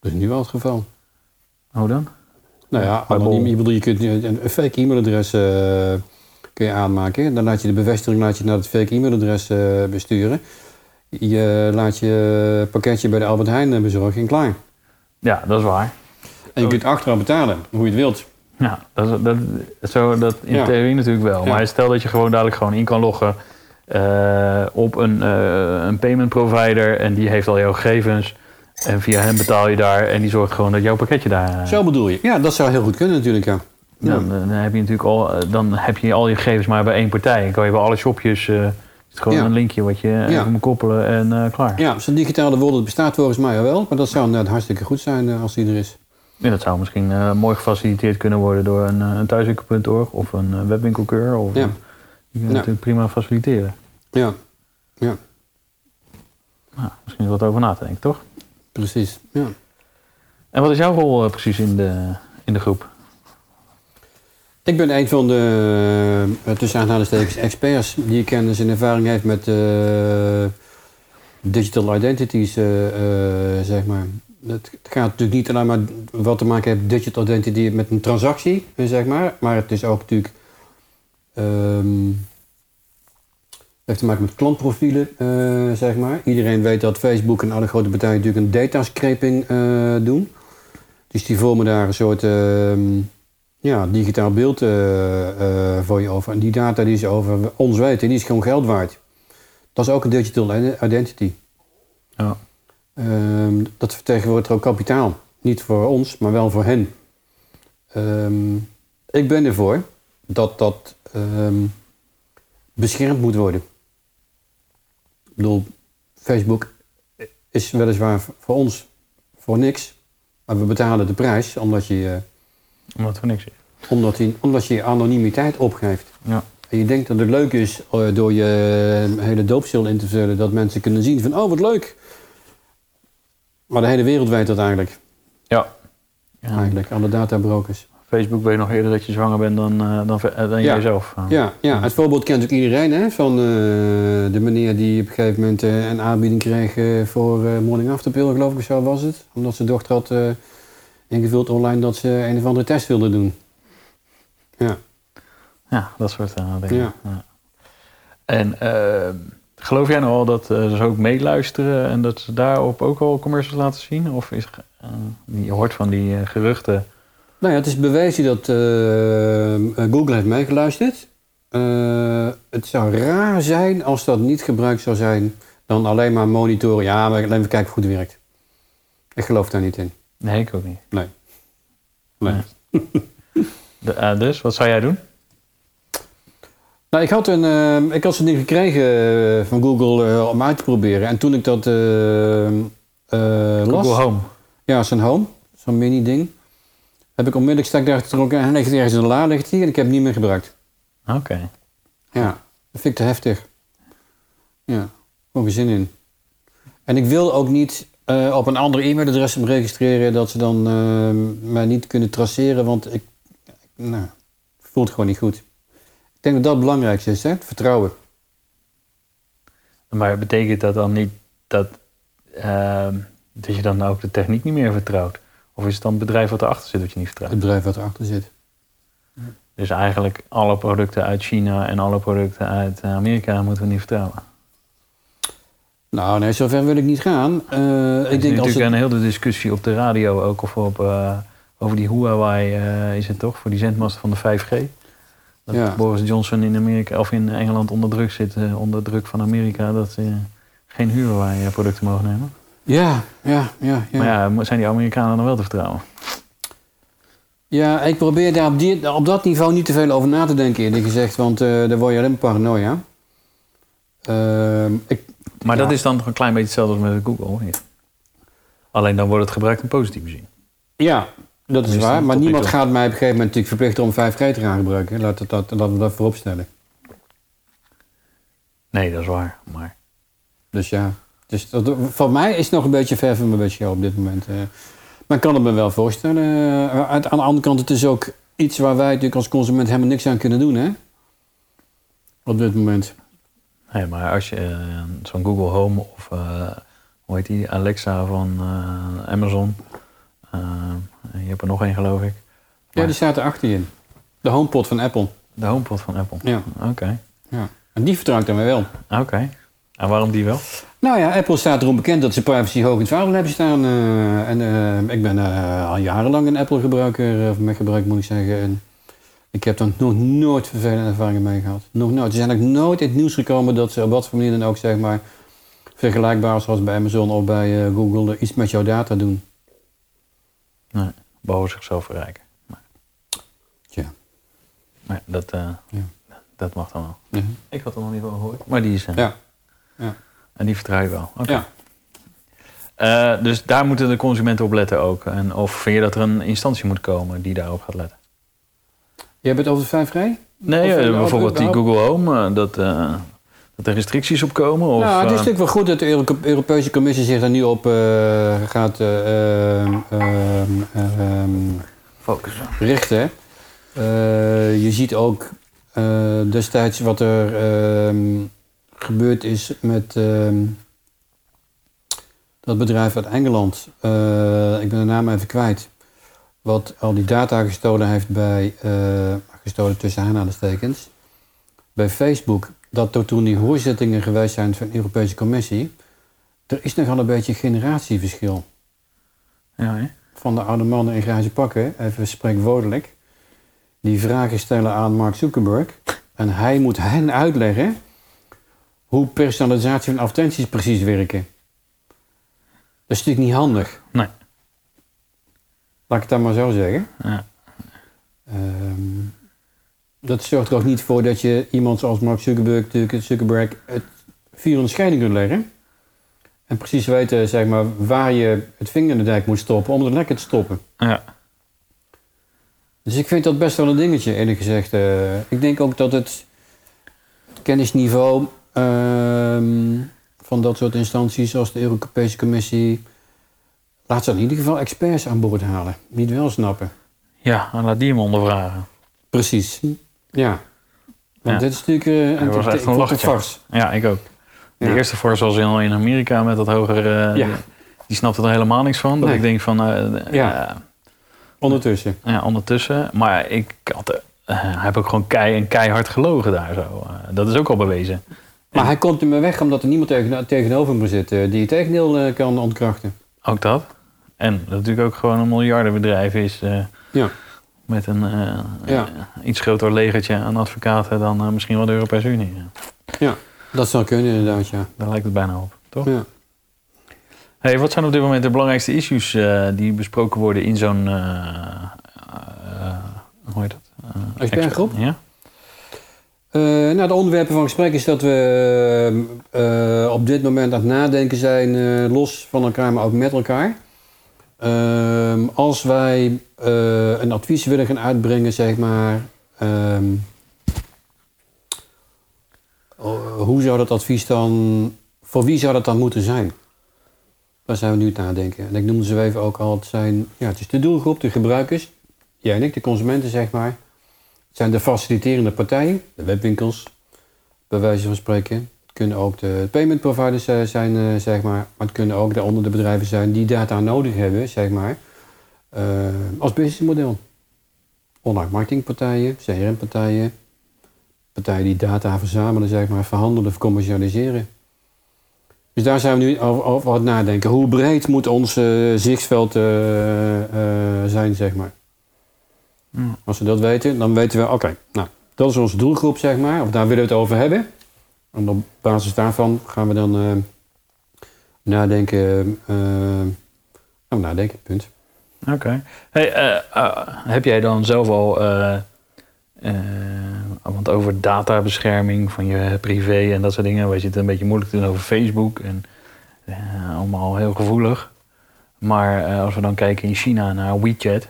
Dat is nu wel het geval. Hoe dan? Nou ja, anoniem, je, bedoel, je kunt een, fake e-mailadres eh, kun je aanmaken. Dan laat je de bevestiging laat je naar het fake e-mailadres eh, besturen. Je laat je pakketje bij de Albert Heijn eh, bezorgen en klaar. Ja, dat is waar. En je kunt achteraan betalen, hoe je het wilt. Ja, dat, is- dat, zo, dat in Ja. theorie natuurlijk wel. Ja. Maar stel dat je gewoon dadelijk gewoon in kan loggen op een, een payment provider en die heeft al jouw gegevens. En via hem betaal je daar en die zorgt gewoon dat jouw pakketje daar... Zo bedoel je. Ja, dat zou heel goed kunnen natuurlijk, ja. Ja. Dan, dan heb je natuurlijk al, eh, dan heb je al je gegevens maar bij één partij. En kan je bij alle shopjes, eh, is het gewoon Ja. een linkje wat je Ja. moet koppelen en eh, klaar. Ja, zo'n digitale wereld bestaat volgens mij al wel. Maar dat zou inderdaad hartstikke goed zijn als die er is. En dat zou misschien mooi gefaciliteerd kunnen worden door een, een thuiswinkel.org of een webwinkelkeur. Of, Ja. Ja. natuurlijk prima faciliteren. Ja, Nou, misschien is er wat over na te denken, toch? Precies. Ja. En wat is jouw rol eh, precies in de, in de groep? Ik ben een van de, uh, tussen aanhalingstekens, experts die kennis en ervaring heeft met eh, digital identities, eh, eh, zeg maar. Het gaat natuurlijk niet alleen maar wat te maken heeft digital identity met een transactie, eh, zeg maar. Maar het is ook natuurlijk, ehm heeft te maken met klantprofielen, eh, zeg maar. Iedereen weet dat Facebook en alle grote partijen natuurlijk een datascraping eh doen. Dus die vormen daar een soort... ehm, ja, digitaal beeld eh, voor je over. En die data die ze over ons weten, die is gewoon geld waard. Dat is ook een digital identity. Ja. Ehm, dat vertegenwoordigt ook kapitaal. Niet voor ons, maar wel voor hen. Ehm, ik ben ervoor dat dat beschermd moet worden. Ik bedoel, Facebook is weliswaar voor ons voor niks. Maar we betalen de prijs omdat je... eh, Omdat voor niks is. omdat, hij, omdat je je anonimiteit opgeeft. Ja. En je denkt dat het leuk is eh, door je eh, hele doopstil in te vullen, dat mensen kunnen zien van, oh wat leuk. Maar de hele wereld weet dat eigenlijk. Ja. ja. Eigenlijk, alle databrokers. Facebook weet nog eerder dat je zwanger bent dan, uh, dan, uh, dan Ja. jijzelf. Ja, ja, het voorbeeld kent ook iedereen. Hè? Van eh, de meneer die op een gegeven moment eh, een aanbieding kreeg eh, voor eh, morning after pill, geloof ik, zo was het. Omdat zijn dochter had eh, ingevuld online dat ze een of andere test wilde doen. Ja, Ja, dat soort eh, dingen. Ja. Ja. En eh, geloof jij nou al dat eh, ze ook meeluisteren en dat ze daarop ook al commercials laten zien? Of is, eh, je hoort van die eh, geruchten. Nou ja, het is bewezen dat eh, eh, Google heeft meegeluisterd. Eh, het zou raar zijn als dat niet gebruikt zou zijn dan alleen maar monitoren. Ja, maar even kijken hoe het werkt. Ik geloof daar niet in. Nee, ik ook niet. Nee. Nee. De, dus, wat zou jij doen? Nou, ik had, een, eh, ik had zo'n ding gekregen van Google om uit te proberen. En toen ik dat las... Google Home. Ja, zo'n home. Zo'n mini-ding. Heb ik onmiddellijk stak daar getrokken. En hij ligt ergens in de la, ligt. En ik heb hem niet meer gebruikt. Oké. Ja, dat vind ik te heftig. Ja, gewoon geen zin in. En ik wil ook niet eh, op een ander e-mailadres me registreren... dat ze dan eh, mij niet kunnen traceren. Want ik... Nou, voelt gewoon niet goed. Ik denk dat dat het belangrijkste is, hè? Het vertrouwen. Maar betekent dat dan niet dat, ehm, dat je dan ook de techniek niet meer vertrouwt? Of is het dan het bedrijf wat erachter zit wat je niet vertrouwt? Het bedrijf wat erachter zit. Dus eigenlijk alle producten uit China en alle producten uit eh, Amerika moeten we niet vertrouwen. Nou, nee, zover wil ik niet gaan. Eh, Er ik is denk als natuurlijk het... een hele discussie op de radio ook of op, eh, over die Huawei is het toch, voor die zendmasten van de 5G. Dat Ja. Boris Johnson in Amerika of in Engeland onder druk zit, onder druk van Amerika, dat ze geen Huawei producten mogen nemen. Ja, ja, ja. Ja. Maar ja, zijn die Amerikanen dan wel te vertrouwen? ja, ik probeer daar op, die, op dat niveau niet te veel over na te denken, eerlijk gezegd. Want eh daar word je alleen maar paranoia. Ehm, ik, Maar Ja. dat is dan toch een klein beetje hetzelfde als met Google. niet? Alleen dan wordt het gebruikt in positieve zin. ja, dat is waar. Maar niemand gaat mij op een gegeven moment natuurlijk verplichten om 5G te gaan gebruiken. Laat het, dat, laten we dat voorop stellen. Nee, dat is waar. Maar Dus ja, dus dat, voor mij is het nog een beetje ver van mijn beetje op dit moment. eh. maar ik kan het me wel voorstellen. Eh, aan de andere kant, het is ook iets waar wij natuurlijk als consument helemaal niks aan kunnen doen, hè? Op dit moment. Nee, maar als je eh, zo'n Google Home of hoe heet die, Alexa van Amazon. je hebt er nog één geloof ik. Ja, die staat er achter je. De HomePod van Apple. De HomePod van Apple. Ja. Oké. ja. En die vertrouw ik dan weer wel. Oké. En waarom die wel? Nou ja, Apple staat erom bekend dat ze privacy hoog in het vaandel hebben staan. eh, en eh, ik ben eh, al jarenlang een Apple-gebruiker, of met gebruik moet ik zeggen. En ik heb daar nog nooit vervelende ervaringen mee gehad. Nog nooit. Ze zijn ook nooit in het nieuws gekomen dat ze op wat voor manier dan ook, zeg maar, vergelijkbaar zoals bij Amazon of bij Google, er iets met jouw data doen. Nee, behalve zichzelf verrijken. Maar, Tja. maar dat, Ja. dat mag dan wel. Ja. Ik had er nog niet van gehoord. Maar die is er. Ja. En die vertrouw je wel. Ja. Eh, dus daar moeten de consumenten op letten ook. En of vind je dat er een instantie moet komen die daarop gaat letten? Je hebt het over de 5G? Nee, Of, eh, eh, bijvoorbeeld die? Google Home, dat, dat er restricties op komen. Of, nou, het is natuurlijk wel goed dat de Euro- Europese Commissie zich daar nu op gaat eh, ehm, ehm, ehm, focussen. richten. je ziet ook destijds wat er gebeurd is met ehm, dat bedrijf uit Engeland. Eh, ik ben de naam even kwijt. Wat al die data gestolen heeft bij, eh, gestolen tussen aanhalingstekens, bij Facebook. Dat er toen die hoorzittingen geweest zijn van de Europese Commissie. Er is nogal een beetje generatieverschil Ja, hè? van de oude mannen in grijze pakken, even spreekwoordelijk, die vragen stellen aan Mark Zuckerberg. En hij moet hen uitleggen hoe personalisatie van advertenties precies werken. Dat is natuurlijk niet handig. Nee. Laat ik het dan maar zo zeggen. Ja. Ehm, dat zorgt er ook niet voor dat je iemand zoals Mark Zuckerberg, Zuckerberg het in de scheiding kunt leggen. En precies weten zeg maar, waar je het vinger in de dijk moet stoppen om het lekker te stoppen. Ja. Dus ik vind dat best wel een dingetje, eerlijk gezegd. Eh, ik denk ook dat het kennisniveau van dat soort instanties, zoals de Europese Commissie, laat ze in ieder geval experts aan boord halen. Die het wel snappen. Ja, en laat die hem ondervragen. Precies. Ja. Want Ja. dit is natuurlijk uh, was echt een vars. Ja, ik ook. De Ja. eerste Force was in, in Amerika met dat hogere... Ja. Die, die snapte er helemaal niks van. Dat Nee. ik denk van... eh, Ja. eh, Ondertussen. ja, ondertussen. Maar ik had... eh, heeft ook gewoon kei en keihard gelogen daar zo. Eh, dat is ook al bewezen. Maar hij komt ermee weg omdat er niemand tegen, tegenover hem zit eh, die het tegendeel eh, kan ontkrachten. Ook dat. En dat natuurlijk ook gewoon een miljardenbedrijf is. eh, Ja. Met een Ja. iets groter legertje aan advocaten dan misschien wel de Europese Unie. Ja, Dat zou kunnen inderdaad, ja. Daar lijkt het bijna op, toch? ja. Hey, wat zijn op dit moment de belangrijkste issues die besproken worden in zo'n... hoe heet dat? Expertgroep? expert- Ja? Eh, nou, de onderwerpen van gesprek is dat we eh, op dit moment aan het nadenken zijn, eh, los van elkaar, maar ook met elkaar. Ehm, als wij eh, een advies willen gaan uitbrengen, zeg maar, ehm, hoe zou dat advies dan, voor wie zou dat dan moeten zijn? Daar zijn we nu aan het nadenken. En ik noemde ze even ook al, het, zijn, ja, het is de doelgroep, de gebruikers, jij en ik, de consumenten, zeg maar. Zijn de faciliterende partijen, de webwinkels, bij wijze van spreken. Het kunnen ook de payment providers eh, zijn, eh, zeg maar. Maar het kunnen ook daaronder de bedrijven zijn die data nodig hebben, zeg maar. eh, als businessmodel. Online marketingpartijen, CRM-partijen. Partijen die data verzamelen, zeg maar, verhandelen of commercialiseren. Dus daar zijn we nu over, over aan het nadenken. Hoe breed moet ons eh, zichtsveld zijn, zeg maar. Als we dat weten, dan weten we, oké, nou, dat is onze doelgroep, zeg maar. Of daar willen we het over hebben. En op basis daarvan gaan we dan eh, nadenken. we nadenken, punt. Oké. Hey, eh, heb jij dan zelf al... want over databescherming van je privé en dat soort dingen... wij zitten een beetje moeilijk doen over Facebook. En allemaal heel gevoelig. Maar als we dan kijken in China naar WeChat...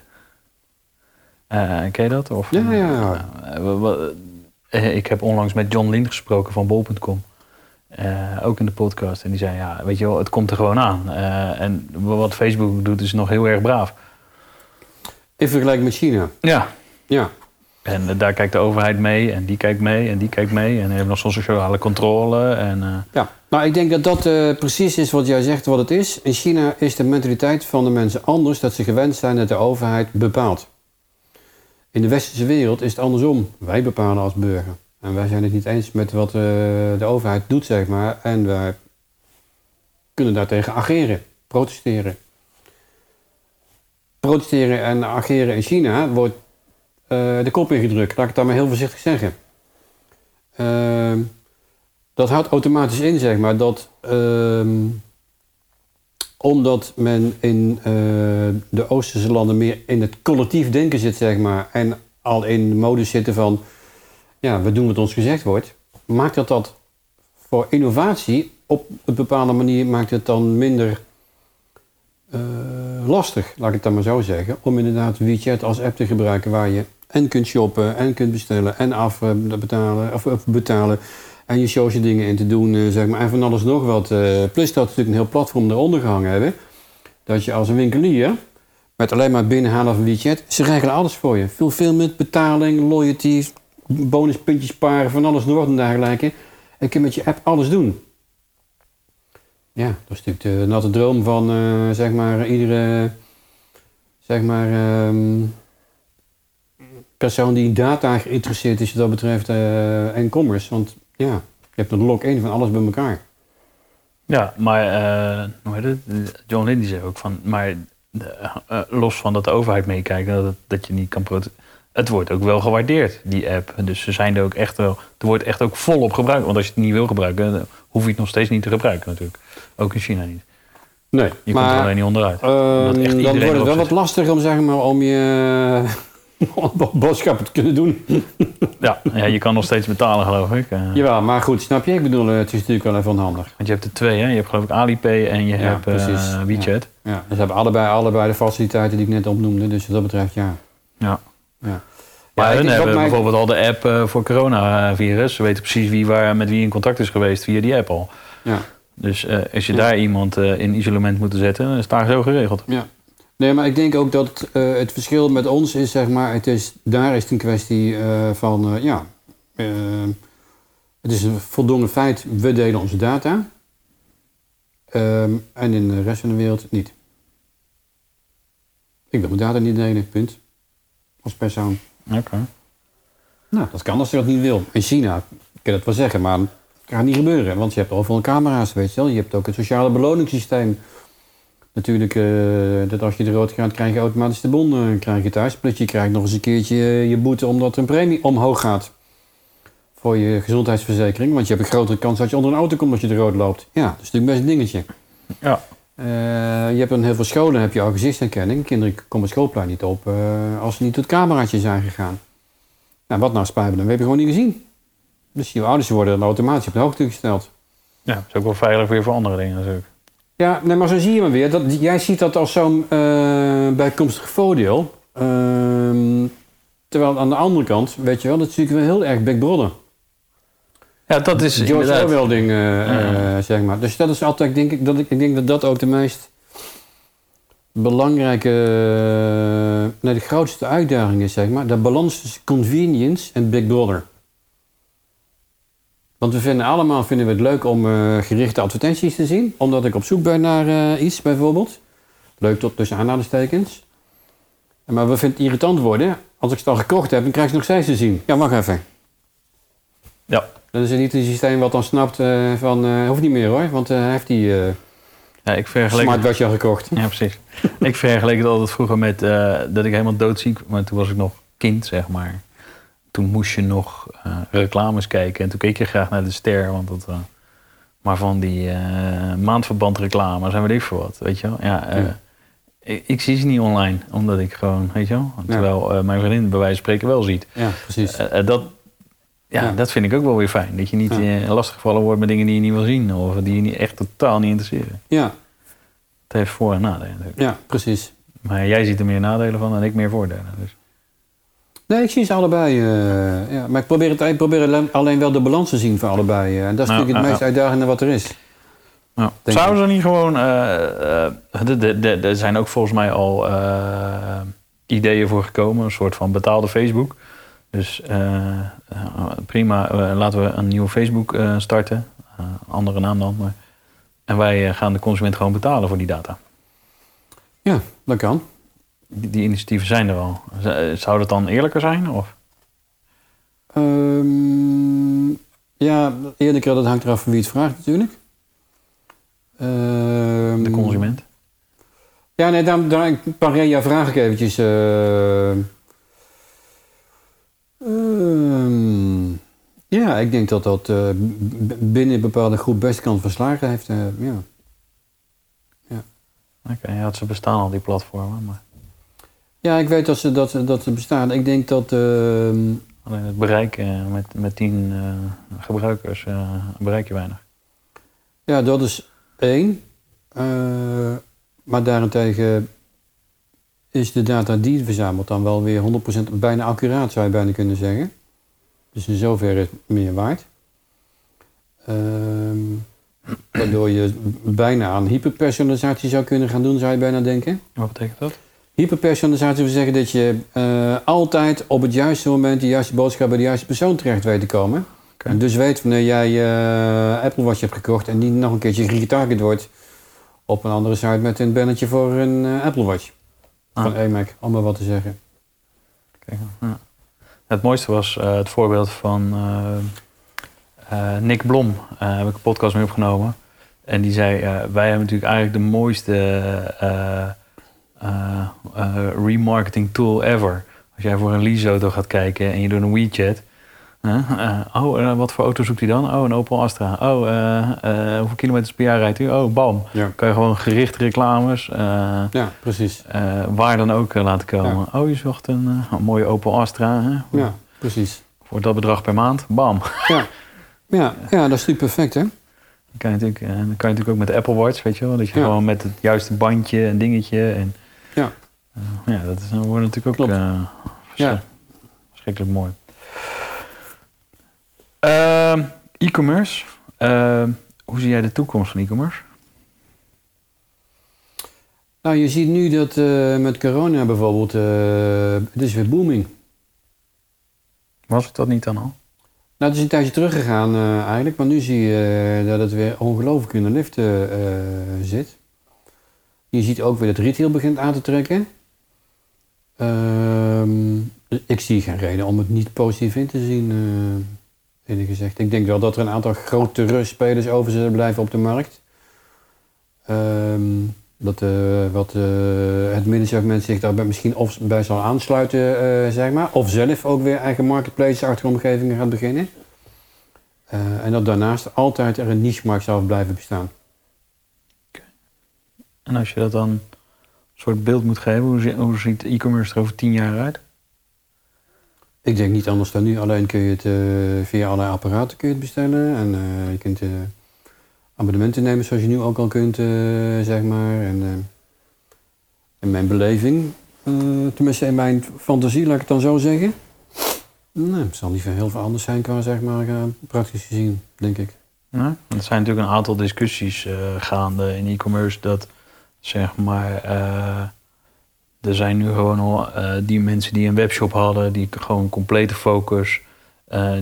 eh, ken je dat? Of, Ja, ja. Eh, eh, ik heb onlangs met John Lind gesproken van bol.com. Eh, ook in de podcast. En die zei, ja, weet je wel, het komt er gewoon aan. En wat Facebook doet is nog heel erg braaf. In vergelijking met China. Ja. Ja, En daar kijkt de overheid mee en die kijkt mee en die kijkt mee. En hebben nog zo'n sociale controle. En, ja. Nou, ik denk dat dat precies is wat jij zegt wat het is. In China is de mentaliteit van de mensen anders. Dat ze gewend zijn dat de overheid bepaalt. In de westerse wereld is het andersom. Wij bepalen als burger. En wij zijn het niet eens met wat eh, de overheid doet, zeg maar. En wij kunnen daartegen ageren, protesteren. Protesteren en ageren in China wordt eh, de kop ingedrukt. Laat ik het dan maar heel voorzichtig zeggen. Ehm, dat houdt automatisch in, zeg maar, dat ehm, omdat men in eh, de Oosterse landen meer in het collectief denken zit, zeg maar, en al in de modus zitten van, ja, we doen wat ons gezegd wordt, maakt dat dat voor innovatie op een bepaalde manier maakt het dan minder eh, lastig, laat ik het dan maar zo zeggen, om inderdaad WeChat als app te gebruiken waar je en kunt shoppen en kunt bestellen en afbetalen of, of betalen en je social dingen in te doen, eh, zeg maar, en van alles nog wat. eh, plus dat we natuurlijk een heel platform eronder gehangen hebben, dat je als een winkelier met alleen maar binnenhalen van WeChat, ze regelen alles voor je. Fulfillment, betaling, loyalty, bonuspuntjes sparen, van alles nog wat en dergelijke. En je kunt met je app alles doen. Ja, dat is natuurlijk de natte droom van, eh, zeg maar, iedere, zeg maar, ehm, persoon die in data geïnteresseerd is wat dat betreft eh, en commerce. Want ja, je hebt een lock-in van alles bij elkaar. ja, maar eh, hoe heet het? John Lind die zei ook van... Maar eh, eh, los van dat de overheid meekijkt, dat, dat je niet kan Het wordt ook wel gewaardeerd, die app. Dus ze zijn er ook echt wel... Er wordt echt ook volop gebruikt. Want als je het niet wil gebruiken, hoef je het nog steeds niet te gebruiken natuurlijk. Ook in China niet. Nee, Je komt er alleen niet onderuit. echt dan wordt het wel wat lastiger om, zeg maar, om je boodschappen te kunnen doen. Ja, ja, je kan nog steeds betalen, geloof ik. Eh, Jawel, maar goed, snap je? Ik bedoel, eh, het is natuurlijk wel even onhandig. Want je hebt er twee, hè? Je hebt geloof ik Alipay en je Ja, hebt precies. WeChat. Ja, dus ze hebben allebei, allebei de faciliteiten die ik net opnoemde. Dus wat dat betreft, ja. Ja. ja. Maar hun hebben mij- bijvoorbeeld al de app voor coronavirus. Ze weten precies wie waar met wie in contact is geweest via die app al. Ja. Dus als je daar iemand in isolement moet zetten, dan is het daar zo geregeld. Ja. Nee, maar ik denk ook dat eh, het verschil met ons is, zeg maar, het is, daar is het een kwestie eh, van, eh, ja, het is een voldongen feit, we delen onze data. Ehm, en in de rest van de wereld niet. Ik wil mijn data niet delen, punt. Als persoon. Oké. Nou, dat kan als je dat niet wil. In China kan dat wel zeggen, maar het gaat niet gebeuren. Want je hebt overal camera's, weet je wel. Je hebt ook het sociale beloningssysteem. Natuurlijk, eh, dat als je de rood gaat, krijg je automatisch de bon eh, krijg je thuis. Plus je krijgt nog eens een keertje eh, je boete omdat er een premie omhoog gaat. Voor je gezondheidsverzekering. Want je hebt een grotere kans dat je onder een auto komt als je de rood loopt. Ja, dat is natuurlijk best een dingetje. Ja. Je hebt in heel veel scholen heb je al gezichtsherkenning. Kinderen komen het schoolplein niet op als ze niet het cameraatje zijn gegaan. Nou, wat nou spijpen, dan heb je gewoon niet gezien. Dus je ouders worden dan automatisch op de hoogte gesteld. ja, dat is ook wel veilig weer voor andere dingen natuurlijk. Ja, nee, maar zo zie je maar weer. Dat, jij ziet dat als zo'n eh, bijkomstig voordeel. Ehm, terwijl aan de andere kant, weet je wel, dat zie ik wel heel erg Big Brother. Ja, dat is George inderdaad... Orwell ding, eh, Ja. eh, zeg maar. Dus dat is altijd, denk ik, dat ik, ik denk dat dat ook de meest belangrijke, nee, de grootste uitdaging is, zeg maar. De balans tussen convenience en Big Brother. Want we vinden allemaal vinden we het leuk om eh, gerichte advertenties te zien. Omdat ik op zoek ben naar eh, iets, bijvoorbeeld. Leuk tot tussen aanhalingstekens. Maar we vinden het irritant worden. Als ik het al gekocht heb, dan krijg ik het nog steeds te zien. Ja, wacht even. Ja. Dat is niet een systeem wat dan snapt eh, van, hoeft niet meer hoor, want hij heeft die ja, ik vergelijk... smartwatch al gekocht. Ja, precies. ik vergeleek het altijd vroeger met dat ik helemaal doodziek... Maar toen was ik nog kind, zeg maar. Toen moest je nog eh, reclames kijken. En toen keek je graag naar de ster. Want dat, eh, maar van die eh maandverband reclame, zijn we ik voor wat, weet je wel. Ja, Ja. Ik, ik zie ze niet online, omdat ik gewoon, weet je wel. Terwijl mijn vriendin bij wijze van spreken wel ziet. Ja, precies. Dat, ja, Ja. dat vind ik ook wel weer fijn. Dat je niet Ja. lastiggevallen wordt met dingen die je niet wil zien. Of die je niet, echt totaal niet interesseren. Ja, Het heeft voor- en nadelen natuurlijk. ja, precies. Maar jij ziet er meer nadelen van en ik meer voordelen. Dus. Nee, ik zie ze allebei. eh, ja, maar ik probeer, het, ik probeer alleen- wel de balans te zien van allebei. eh, en dat is natuurlijk het meest uitdagende wat er is. Denk Zouden ze niet gewoon... eh, de- de- de- Er zijn ook volgens mij al ideeën voor gekomen. Een soort van betaalde Facebook. Dus prima, laten we een nieuwe Facebook starten. Andere naam dan. Maar. En wij gaan de consument gewoon betalen voor die data. Ja, dat kan. Die, initiatieven zijn er al. Zou dat dan eerlijker zijn? Of? Ehm, ja, eerlijk dat hangt eraf van wie het vraagt natuurlijk. Ehm, De consument? Ja, nee, daar, daar pareer jouw vraag ik eventjes. eh. Ehm, ja, ik denk dat dat eh, binnen een bepaalde groep best kans van slagen heeft. eh, ja. Oké, ja, ze bestaan al die platformen. Maar ja, ik weet dat ze, dat, dat ze bestaan. Ik denk dat... ehm, alleen het bereik eh, met, met tien eh, gebruikers eh, bereik je weinig. ja, dat is één. Maar daarentegen is de data die je verzamelt dan wel weer 100% bijna accuraat, zou je bijna kunnen zeggen. Dus in zoverre is het meer waard. Ehm, waardoor je bijna aan hyperpersonalisatie zou kunnen gaan doen, zou je bijna denken. Wat betekent dat? Hyperpersonalisatie wil zeggen dat je eh, altijd op het juiste moment de juiste boodschap bij de juiste persoon terecht weet te komen. En dus weet wanneer jij eh, Apple Watch hebt gekocht en die nog een keertje getarget wordt op een andere site met een bannetje voor een eh, Apple Watch. Ah. Van AMAC, om maar wat te zeggen. Kijk, ja. Het mooiste was het voorbeeld van Nick Blom. Daar heb ik een podcast mee opgenomen. En die zei, wij hebben natuurlijk eigenlijk de mooiste eh, eh, remarketing tool ever. Als jij voor een leaseauto gaat kijken en je doet een WeChat. eh, oh, wat voor auto zoekt hij dan? Oh, een Opel Astra. Oh, hoeveel kilometers per jaar rijdt u? Oh, bam. Ja, Kan je gewoon gericht reclames... ja precies. waar dan ook laten komen. Oh, je zocht een, een mooie Opel Astra. Hè? Ja, precies. Voor dat bedrag per maand. Bam. Ja, ja, ja dat is natuurlijk perfect, hè? Dan kan je natuurlijk, dan kan je natuurlijk ook met de Apple Watch, weet je wel. Dat je Ja. gewoon met het juiste bandje en dingetje. En, Ja. Ja, dat is, dan wordt natuurlijk ook eh, Ja. verschrik- verschrikkelijk mooi. Ehm, E-commerce. Ehm, Hoe zie jij de toekomst van e-commerce? Nou, je ziet nu dat eh, met corona bijvoorbeeld, eh, het is weer booming. Was het dat niet dan al? Nou, het is een tijdje teruggegaan eigenlijk, maar nu zie je dat het weer ongelooflijk in de lift zit. Je ziet ook weer dat retail begint aan te trekken. Ehm, ik zie geen reden om het niet positief in te zien, uh, gezegd. Ik denk wel dat er een aantal grotere spelers over zullen blijven op de markt. Ehm, dat uh, wat, uh, het middensegment zich daar misschien of bij zal aansluiten, zeg maar. Of zelf ook weer eigen marketplaces-achtige omgevingen gaat beginnen. en dat daarnaast altijd er een niche-markt zal blijven bestaan. En als je dat dan een soort beeld moet geven, hoe, hoe ziet e-commerce er over tien jaar uit? Ik denk niet anders dan nu. Alleen kun je het via allerlei apparaten kun je het bestellen. En je kunt abonnementen nemen zoals je nu ook al kunt, uh, zeg maar. En, uh, in mijn beleving, uh, tenminste in mijn fantasie, laat ik het dan zo zeggen. Nee, het zal niet veel heel veel anders zijn qua, zeg maar, praktisch gezien, denk ik. Nee, er zijn natuurlijk een aantal discussies gaande in e-commerce dat, zeg maar, er zijn nu gewoon al die mensen die een webshop hadden, die gewoon complete focus,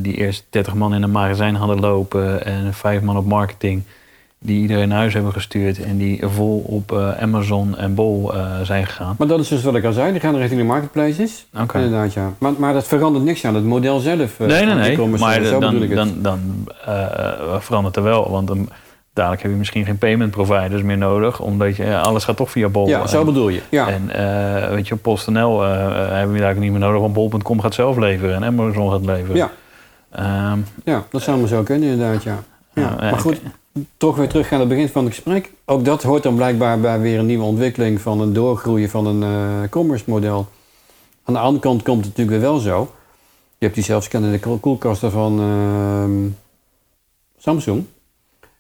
die eerst 30 man in een magazijn hadden lopen en vijf man op marketing die iedereen naar huis hebben gestuurd en die vol op uh, Amazon en Bol uh, zijn gegaan. Maar dat is dus wat ik al zei, die gaan richting de marketplaces. Okay. Inderdaad, ja. Maar, maar dat verandert niks aan het model zelf. Uh, nee, nee, nee. Maar dan, dan, dan, dan verandert er wel, want dan, dadelijk heb je misschien geen payment providers meer nodig, omdat je, alles gaat toch via Bol. Ja, zo bedoel je. Ja. En weet je, PostNL hebben we eigenlijk niet meer nodig, want Bol.com gaat zelf leveren en Amazon gaat leveren. Ja, um, ja dat zou maar zo kunnen inderdaad, ja. ja. maar goed toch weer terug aan het begin van het gesprek. Ook dat hoort dan blijkbaar bij weer een nieuwe ontwikkeling van een doorgroeien van een uh, commerce model. Aan de andere kant komt het natuurlijk weer wel zo. Je hebt die zelfscannende koelkasten van uh, Samsung.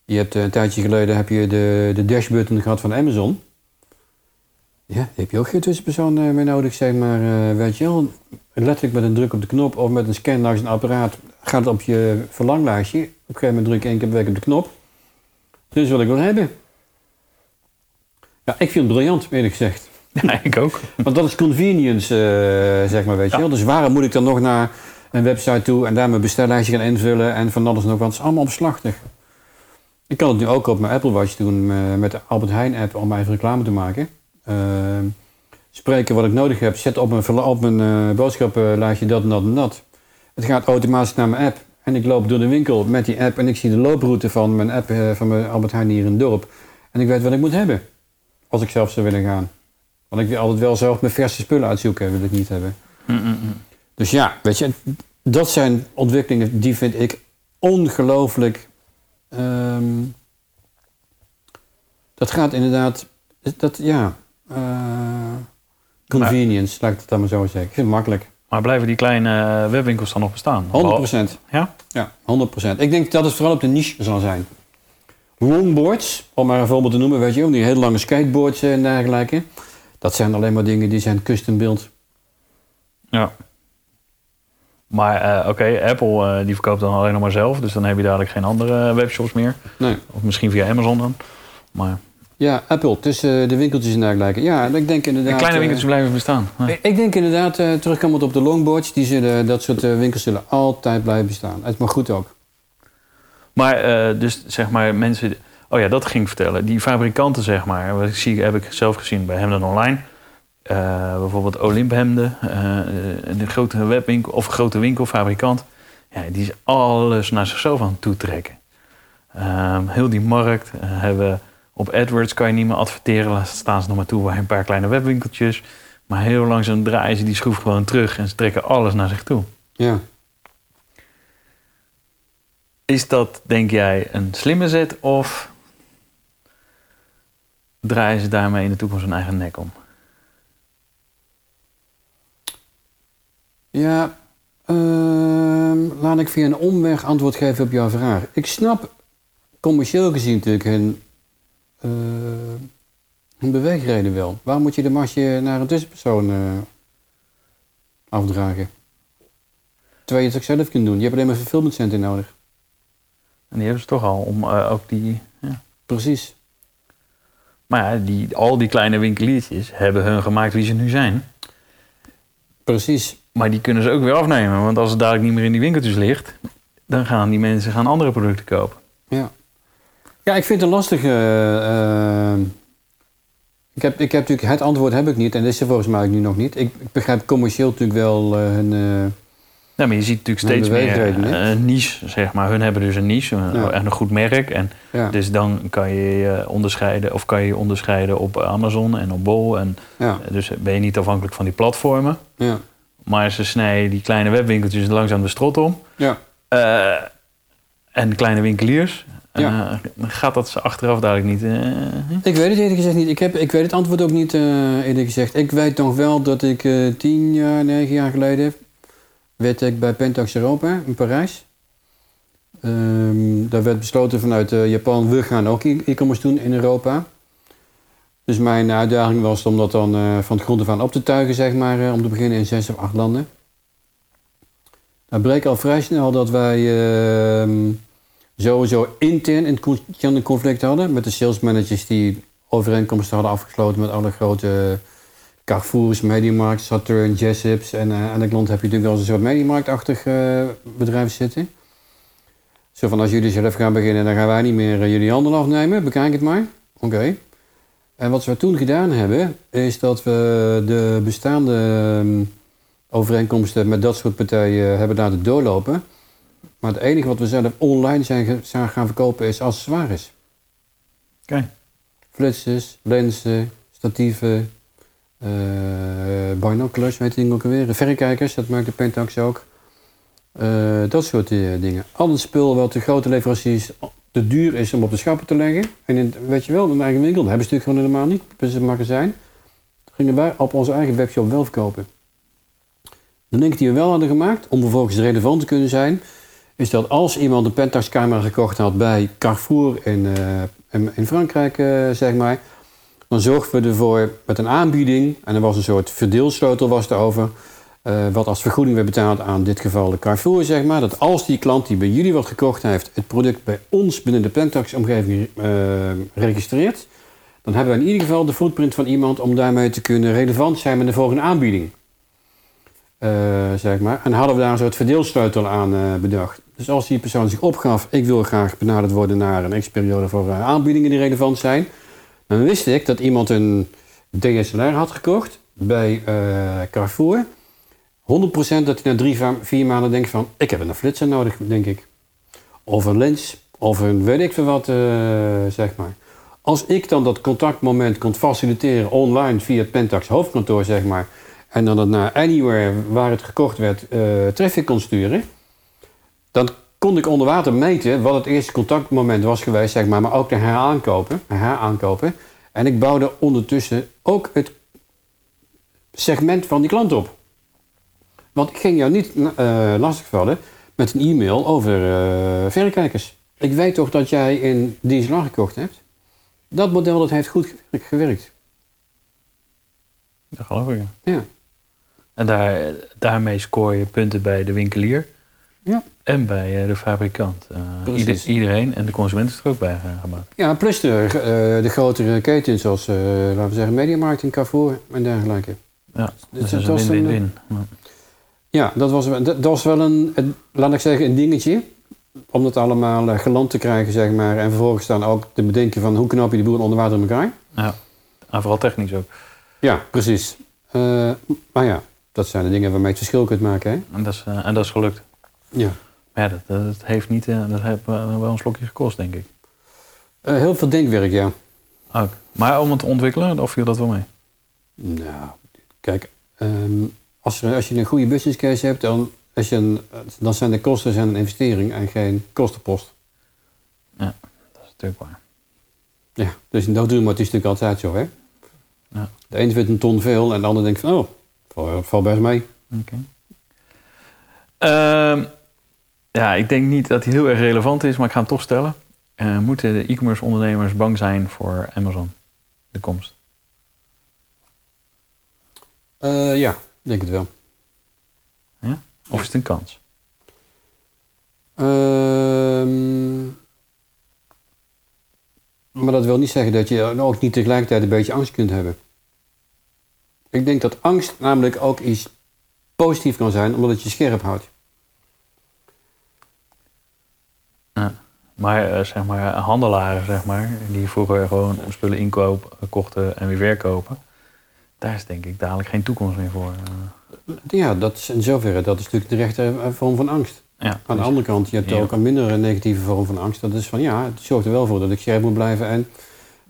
Je hebt uh, een tijdje geleden heb je de, de dashbutton gehad van Amazon. Ja, daar heb je ook geen tussenpersoon uh, meer nodig, zeg maar. weet je wel, letterlijk met een druk op de knop of met een scan langs een apparaat gaat het op je verlanglijstje. Op een gegeven moment druk je één keer per week op de knop. Dus wil ik wel hebben. Ja, ik vind het briljant, eerlijk gezegd. Ja, ik ook. Want dat is convenience, uh, zeg maar, weet je wel. Dus waarom moet ik dan nog naar een website toe en daar mijn bestellijstje gaan invullen en van alles nog wat? Het is allemaal omslachtig. Ik kan het nu ook op mijn Apple Watch doen uh, met de Albert Heijn app om even reclame te maken. Uh, spreken wat ik nodig heb, zet op mijn, op mijn boodschappenlijstje dat en dat en dat. Het gaat automatisch naar mijn app. En ik loop door de winkel met die app en ik zie de looproute van mijn app uh, van mijn Albert Heijn hier in het dorp. En ik weet wat ik moet hebben. Als ik zelf zou willen gaan. Want ik wil altijd wel zelf mijn verse spullen uitzoeken, wil ik niet hebben. Mm -mm. Dus ja, weet je, dat zijn ontwikkelingen die vind ik ongelooflijk. Um, dat gaat inderdaad, dat ja, uh, convenience, laat ik het dan maar zo zeggen. Ik vind het makkelijk. Maar blijven die kleine webwinkels dan nog bestaan? 100%. Ja? Ja, 100%. Ik denk dat het vooral op de niche zal zijn. Longboards, om maar een voorbeeld te noemen, weet je, die hele lange skateboards en dergelijke. Dat zijn alleen maar dingen die zijn custom build. Ja. Maar uh, oké, okay, Apple uh, die verkoopt dan alleen nog maar zelf, dus dan heb je dadelijk geen andere webshops meer. Nee. Of misschien via Amazon dan. Maar ja, Apple, tussen de winkeltjes en dergelijke. Ja, ik denk inderdaad... De kleine winkeltjes blijven bestaan. Ja. Ik denk inderdaad, terugkomend op de longboards, die zullen, dat soort winkels zullen altijd blijven bestaan. Het mag goed ook. Maar dus zeg maar mensen... Oh ja, dat ging ik vertellen. Die fabrikanten zeg maar, wat ik zie, heb ik zelf gezien bij Hemden Online. Bijvoorbeeld Olymp Hemden, een grote webwinkel of een grote winkelfabrikant. Ja, die is alles naar zichzelf aan het toetrekken. Ehm, heel die markt hebben op AdWords kan je niet meer adverteren. Daar staan ze nog maar toe bij een paar kleine webwinkeltjes. Maar heel langzaam draaien ze die schroef gewoon terug en ze trekken alles naar zich toe. Ja. Is dat, denk jij, een slimme zet of draaien ze daarmee in de toekomst hun eigen nek om? Ja, uh, laat ik via een omweg antwoord geven op jouw vraag. Ik snap commercieel gezien natuurlijk hun uh, een beweegreden wel. Waarom moet je de masje naar een tussenpersoon uh, afdragen? Terwijl je het ook zelf kunt doen. Je hebt alleen maar fulfillment center nodig. En die hebben ze toch al om eh, ook die... Ja. Precies. Maar ja, die, al die kleine winkeliertjes hebben hun gemaakt wie ze nu zijn. Precies. Maar die kunnen ze ook weer afnemen. Want als het dadelijk niet meer in die winkeltjes ligt... dan gaan die mensen gaan andere producten kopen. Ja. Ja, ik vind het een lastige. eh, ik, heb, ik heb natuurlijk het antwoord heb ik niet en dat is er volgens mij ook nu nog niet. Ik, ik begrijp commercieel natuurlijk wel eh, hun. Ja, maar je ziet natuurlijk steeds meer een niche, zeg maar. Hun hebben dus een niche Ja. en een goed merk. En ja, dus dan kan je je onderscheiden, of kan je je onderscheiden op Amazon en op Bol. En ja, dus ben je niet afhankelijk van die platformen. ja, Maar ze snijden die kleine webwinkeltjes langzaam de strot om. ja. Eh, en kleine winkeliers. Ja. eh, gaat dat ze achteraf dadelijk niet... eh, Ik weet het eerlijk gezegd niet. Ik, heb, ik weet het antwoord ook niet eerlijk gezegd. Ik weet nog wel dat ik tien jaar, negen jaar geleden werd ik bij Pentax Europa in Parijs. Ehm, daar werd besloten vanuit Japan, we gaan ook e-commerce doen in Europa. Dus mijn uitdaging was om dat dan eh, van het grond af aan op te tuigen, zeg maar, eh, om te beginnen in zes of acht landen. Nou bleek al vrij snel dat wij ehm, sowieso intern een con- een conflict hadden met de salesmanagers die overeenkomsten hadden afgesloten met alle grote Carrefour's, Mediamarkt, Saturn, Jessip's en eh, aan de klant heb je natuurlijk wel eens een soort Mediamarkt-achtig eh, bedrijf zitten. Zo van als jullie zelf gaan beginnen, dan gaan wij niet meer eh, jullie handel afnemen, bekijk het maar. Oké. En wat we toen gedaan hebben, is dat we de bestaande ehm, overeenkomsten met dat soort partijen hebben laten doorlopen. Maar het enige wat we zelf online zijn gaan verkopen is accessoires. Oké. Flitsers, lenzen, statieven, eh binoculars, weet je ding ook alweer. Verrekijkers, dat maakt de Pentax ook. Eh, dat soort eh, dingen. Al het spul wat de grote leveranciers te duur is om op de schappen te leggen. En in, weet je wel, een eigen winkel, dat hebben ze natuurlijk gewoon helemaal niet. Dus het magazijn. Dat gingen wij op onze eigen webshop wel verkopen. De link die we wel hadden gemaakt, om vervolgens relevant te kunnen zijn, is dat als iemand een Pentax camera gekocht had bij Carrefour in, eh, in, Frankrijk, eh, zeg maar, dan zorgden we ervoor met een aanbieding, en er was een soort verdeelsleutel was erover, eh, wat als vergoeding werd betaald aan dit geval de Carrefour, zeg maar, dat als die klant die bij jullie wat gekocht heeft, het product bij ons binnen de Pentax-omgeving eh, registreert, dan hebben we in ieder geval de footprint van iemand om daarmee te kunnen relevant zijn met de volgende aanbieding. Eh, zeg maar. En hadden we daar een soort verdeelsleutel aan bedacht. Dus als die persoon zich opgaf, ik wil graag benaderd worden naar een x-periode voor aanbiedingen die relevant zijn, dan wist ik dat iemand een DSLR had gekocht bij Carrefour. 100% dat hij na drie, vier maanden denkt van, ik heb een flitser nodig, denk ik. Of een lens, of een weet ik veel wat, eh, zeg maar. Als ik dan dat contactmoment kon faciliteren online via het Pentax hoofdkantoor, zeg maar, en dan het naar anywhere waar het gekocht werd eh traffic kon sturen, dan kon ik onder water meten wat het eerste contactmoment was geweest, zeg maar, maar ook de heraankopen, heraankopen. En ik bouwde ondertussen ook het segment van die klant op. Want ik ging jou niet eh lastigvallen met een e-mail over eh verrekijkers. Ik weet toch dat jij een DSLR gekocht hebt? Dat model dat heeft goed ge- gewerkt. Dat geloof ik. Ja. En daar, daarmee scoor je punten bij de winkelier. Ja. En bij eh, de fabrikant. Ieder- iedereen. En de consument is er ook bij gemaakt. Ja, plus de, de grotere ketens zoals, eh, laten we zeggen, Mediamarkt en Carrefour en dergelijke. Ja, Dus dus dat is een een, win-win. Ja. Dat was, wel- dat, was wel een, laat ik zeggen, een dingetje. Om dat allemaal eh, geland te krijgen, zeg maar. En vervolgens dan ook te bedenken van hoe knap je de boel onder water in elkaar. Ja. En vooral technisch ook. Ja, precies. Eh, maar ja, dat zijn de dingen waarmee je het verschil kunt maken, hè? En dat is, eh, en dat is gelukt. Ja. Maar ja, dat, dat heeft niet, dat heeft wel een slokje gekost, denk ik. Heel veel denkwerk, ja. Ook. Maar om het te ontwikkelen, of viel dat wel mee? Nou, kijk, ehm, als, er, als je een goede business case hebt, dan, als je een, dan zijn de kosten zijn een investering en geen kostenpost. Dat is natuurlijk waar. Ja, dus in dat doen, maar het is natuurlijk altijd zo, hè? Ja. De een vindt een ton veel en de ander denkt van, oh, valt val best mee. Oké. Ehm, ja, ik denk niet dat hij heel erg relevant is, maar ik ga hem toch stellen. Eh, moeten de e-commerce ondernemers bang zijn voor Amazon? De komst. Eh, ja, denk het wel. Of is het een kans? Ehm, Maar dat wil niet zeggen dat je ook niet tegelijkertijd een beetje angst kunt hebben. Ik denk dat angst namelijk ook iets positief kan zijn, omdat het je scherp houdt. Maar eh, zeg maar, handelaren, zeg maar, die vroeger gewoon spullen inkoop, kochten en weer verkopen. Daar is denk ik dadelijk geen toekomst meer voor. eh. Ja, dat is in zoverre, dat is natuurlijk de rechte eh, vorm van angst. ja, Aan de andere kant, je hebt Ja. ook een minder negatieve vorm van angst. Dat is van ja, het zorgt er wel voor dat ik scherp moet blijven en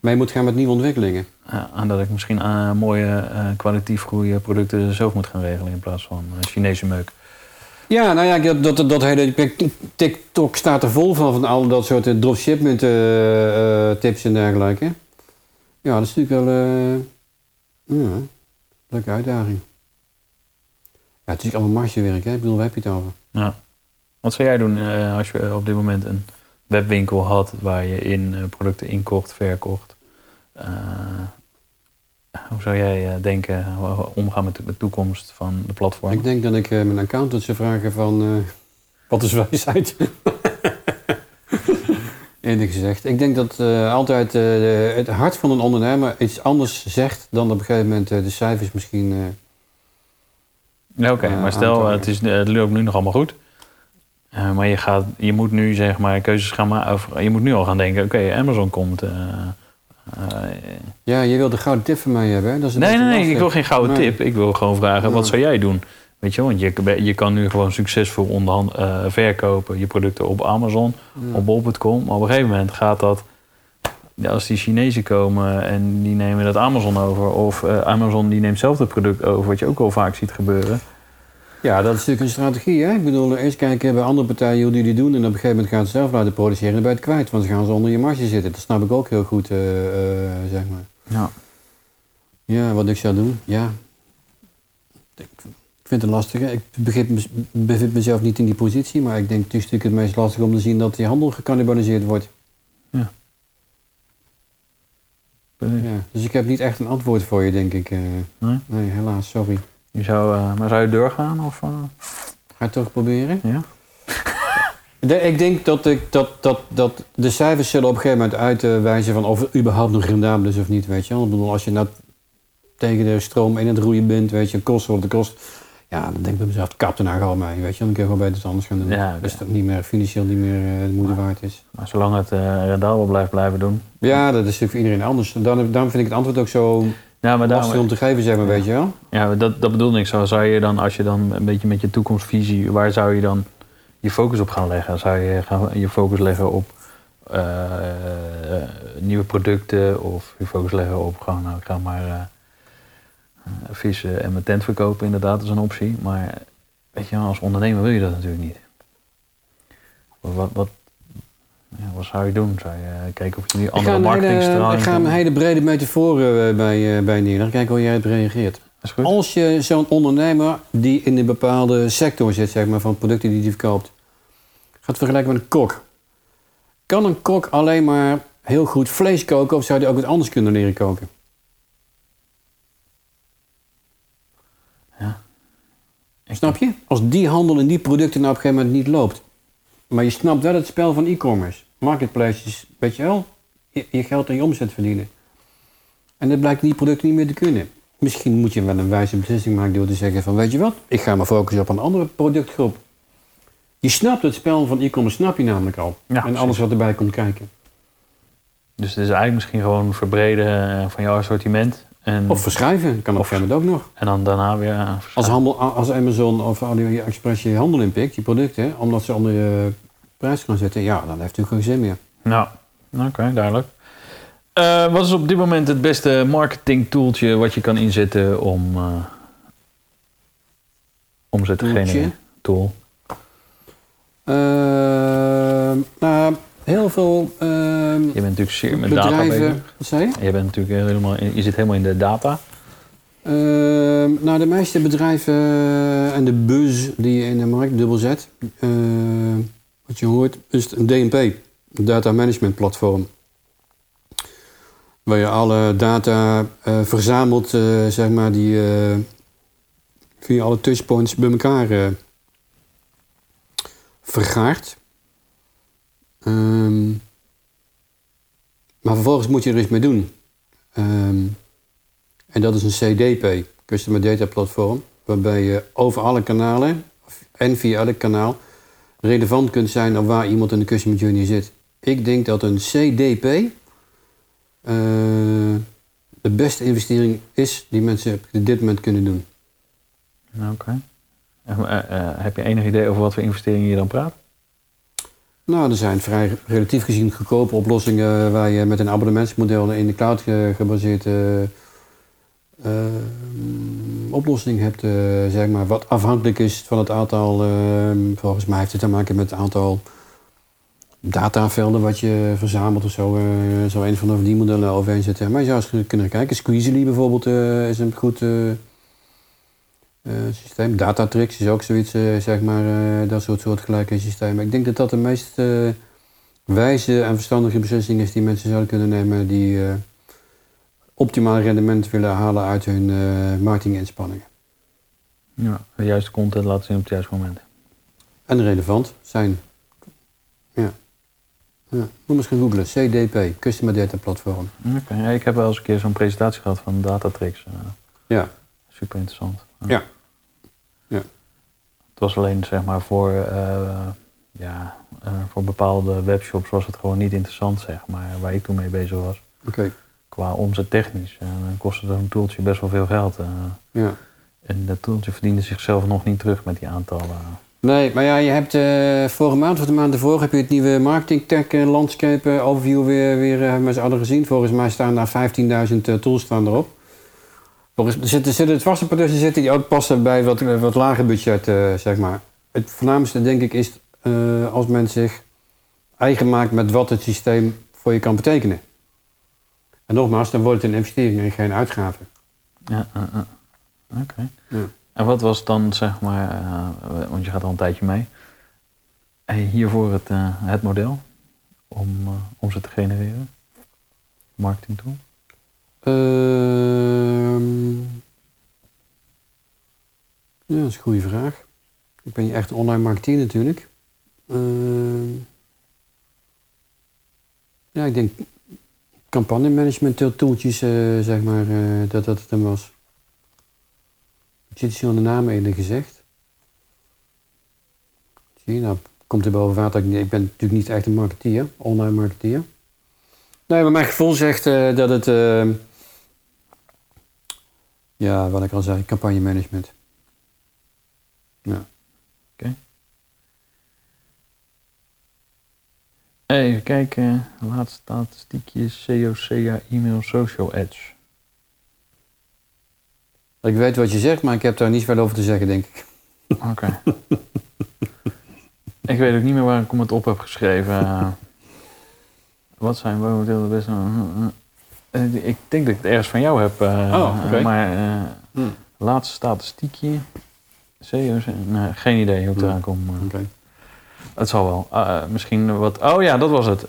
mee moet gaan met nieuwe ontwikkelingen. Ja, en dat ik misschien eh, mooie, kwalitatief goede producten zelf moet gaan regelen in plaats van Chinese meuk. Ja, nou ja, dat, dat, dat hele TikTok staat er vol van, van al dat soort dropshipment tips en dergelijke. Ja, dat is natuurlijk wel ja, leuke uitdaging. Ja, het is allemaal margewerk, hè? Ik bedoel, waar heb je het over? Ja. Wat zou jij doen eh, als je op dit moment een webwinkel had waar je in eh, producten inkocht, verkocht? Eh, hoe zou jij denken, omgaan met de, toekomst van de platform? Ik denk dat ik mijn accountant zou vragen van, wat is wijsheid? Eerlijk gezegd. Ik denk dat eh, altijd eh, het hart van een ondernemer iets anders zegt dan op een gegeven moment eh, de cijfers misschien... Oké, maar stel, het, is, het loopt nu nog allemaal goed. Maar je, gaat, je moet nu zeg maar keuzes gaan maken. Je moet nu al gaan denken, oké, Amazon komt. Ja, je wil de gouden tip van mij hebben, hè? Dat is nee, nee, nee, ik wil geen gouden Nee. tip. Ik wil gewoon vragen, wat zou jij doen? Weet je, want je, je kan nu gewoon succesvol onderhand eh, verkopen. Je producten op Amazon, Ja. op bol.com. Maar op een gegeven moment gaat dat... Ja, als die Chinezen komen en die nemen dat Amazon over... of eh, Amazon die neemt zelf het product over... wat je ook al vaak ziet gebeuren. Ja, dat is natuurlijk een strategie, hè? Ik bedoel, eerst kijken bij andere partijen hoe die die doen... en op een gegeven moment gaan ze zelf laten produceren en dan ben je het kwijt. Want dan gaan ze onder je marge zitten. Dat snap ik ook heel goed, eh, zeg maar. Ja. Ja, wat ik zou doen, ja. Ik vind het lastig. Ik bevind mezelf niet in die positie, maar ik denk het is natuurlijk het meest lastig om te zien dat die handel gecannibaliseerd wordt. Ja, dus ik heb niet echt een antwoord voor je, denk ik. eh. Nee? nee, helaas, sorry. Je zou, eh, maar zou je doorgaan? Of, eh? Ga je het toch proberen? ja? De- ik denk dat, ik, dat, dat, dat de cijfers zullen op een gegeven moment uitwijzen van of het überhaupt nog rendabel is of niet, weet je. Ik bedoel, als je nou tegen de stroom in het roeien bent, weet je, kost wat het kost. Ja, dan denk ik bij mezelf, kap er nou gewoon mee, weet je. Dan kun je gewoon bij iets anders gaan doen. Ja. Dus dat niet meer financieel niet meer eh, de moeite waard is. Maar zolang het eh rendabel blijft blijven doen. Ja, dat is natuurlijk voor iedereen anders. Dan, daarom vind ik het antwoord ook zo Ja, maar lastig om te geven, zeg maar, weet je wel. ja, dat, dat bedoelde ik zo. Zou je dan, als je dan een beetje met je toekomstvisie, waar zou je dan je focus op gaan leggen? Zou je gaan, je focus leggen op eh, nieuwe producten of je focus leggen op gewoon, nou, ik ga maar vissen en mijn tent verkopen, inderdaad, is een optie. Maar weet je, als ondernemer wil je dat natuurlijk niet. Wat, wat, ja, wat zou je doen? Zou je kijken of ga andere marketingstraling ik ga een hele brede metafoor eh, bij, eh, bij neerleggen. Kijken hoe jij het reageert. Is goed? Als je zo'n ondernemer die in een bepaalde sector zit, zeg maar, van producten die hij verkoopt, gaat vergelijken met een kok. Kan een kok alleen maar heel goed vlees koken of zou hij ook wat anders kunnen leren koken? Snap je? Als die handel in die producten nou op een gegeven moment niet loopt. Maar je snapt wel het spel van e-commerce. Marketplaces, weet je wel? Je, je geld en je omzet verdienen. En dat blijkt die producten niet meer te kunnen. Misschien moet je wel een wijze beslissing maken door te zeggen van... weet je wat, ik ga me focussen op een andere productgroep. Je snapt het spel van e-commerce, snap je namelijk al. Ja, en precies. alles wat erbij komt kijken. Dus het is eigenlijk misschien gewoon verbreden eh, van jouw assortiment. En, Of verschuiven, kan op een ook nog. en dan daarna weer eh, Als, handel, als Amazon of AliExpress je handel inpikt, die producten... omdat ze onder je prijs gaan zetten... ja, dan heeft natuurlijk geen zin meer. Nou, oké, duidelijk. Eh, wat is op dit moment het beste marketing tooltje wat je kan inzetten om eh omzet te genereren? Tool. Ehm, nou, heel veel ehm, Je bent natuurlijk zeer met data bedrijven... bezig. Wat zei je? Je, bent natuurlijk helemaal, in- je zit helemaal in de data. Ehm, nou, de meeste bedrijven en de buzz die je in de markt dubbel zet, eh, wat je hoort, is een DMP, een Data Management Platform. Waar je alle data eh, verzamelt, eh, zeg maar, die eh, via alle touchpoints bij elkaar eh, vergaart. Ehm, Maar vervolgens moet je er iets mee doen. Ehm, en dat is een CDP, Customer Data Platform, waarbij je over alle kanalen en via elk kanaal relevant kunt zijn op waar iemand in de customer journey zit. Ik denk dat een CDP eh, de beste investering is die mensen op dit moment kunnen doen. Oké. En, eh, eh, heb je enig idee over wat voor investeringen je dan praat? Nou, er zijn vrij relatief gezien goedkope oplossingen waar je met een abonnementsmodel in de cloud ge- gebaseerde eh, oplossing hebt, eh, zeg maar, wat afhankelijk is van het aantal, eh, volgens mij heeft het te maken met het aantal datavelden wat je verzamelt of zo. eh zo een van de verdienmodellen overheen zetten. Maar je zou eens kunnen kijken. Squeezely bijvoorbeeld eh, is een goed systeem. Datatrix is ook zoiets, eh, zeg maar, eh, dat soort soortgelijke systemen. Ik denk dat dat de meest eh, wijze en verstandige beslissing is die mensen zouden kunnen nemen die eh optimaal rendement willen halen uit hun eh marketinginspanningen. Ja, de juiste content laten zien op het juiste moment. En relevant zijn. Ja. ja. Moet eens gaan googlen. CDP, Customer Data Platform. Oké, ja, ik heb wel eens een keer zo'n presentatie gehad van Datatrix. eh, Ja. super interessant. Ja. Ja. Het was alleen zeg maar voor, eh, ja, eh, voor bepaalde webshops was het gewoon niet interessant, zeg maar, waar ik toen mee bezig was. Oké. Qua omzet technisch. En dan kostte zo'n toeltje best wel veel geld. eh. Ja. en dat toeltje verdiende zichzelf nog niet terug met die aantallen. Nee, maar ja, je hebt vorige maand of de maand ervoor heb je het nieuwe marketing tech landscape overview weer, weer allen gezien. Volgens mij staan daar 15.000 eh, tools staan erop. Volgens, zitten, zitten het vaste producten zitten die ook passen bij wat, eh, wat lager budget, eh, zeg maar. Het voornaamste denk ik is eh, als men zich eigen maakt met wat het systeem voor je kan betekenen. En nogmaals, dan wordt het een investering en geen uitgave. Ja, eh. oké. Ja. En wat was dan, zeg maar, want je gaat al een tijdje mee, en hiervoor het, het model om, om ze te genereren? Marketing tool? Ehm, ja, dat is een goede vraag. Ik ben niet echt online marketeer natuurlijk. Ehm, ja, ik denk campagne management tooltjes, eh, zeg maar, eh, dat dat het hem was. Ik zit hier aan de naam eerlijk gezegd. Zie je, nou komt er boven water. Ik ik ben natuurlijk niet echt een marketeer, online marketeer. Nee, maar mijn gevoel zegt eh, dat het... ja, wat ik al zei, campagne management. Ja. Even kijken, laatste statistiekje, SEO, CA, e-mail, social ads. Ik weet wat je zegt, maar ik heb daar niet veel over te zeggen, denk ik. Oké. ik weet ook niet meer waar ik om het op heb geschreven. Wat zijn momenteel de beste... Eh, ik denk dat ik het ergens van jou heb. eh, Oh, oké. Maar eh, Hmm. laatste statistiekje. SEO, nee, geen idee hoe het Hmm. eraan komt. maar Oké. Het zal wel. Eh, misschien wat... Oh ja, dat was het.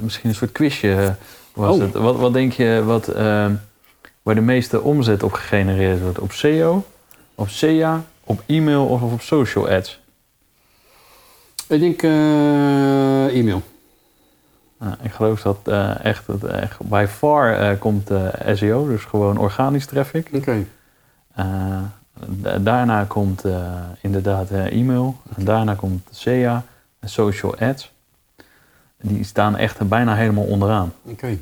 Misschien een soort quizje was Oh. het. Wat, wat denk je wat, waar de meeste omzet op gegenereerd wordt? Op SEO, op SEA, op e-mail of op social ads? Ik denk e-mail. Nou, ik geloof dat eh, echt, het, echt by far eh, komt eh, SEO, dus gewoon organisch traffic. Oké. Da- daarna komt inderdaad e-mail. En daarna komt SEA en social ads. Die staan echt bijna helemaal onderaan. Oké.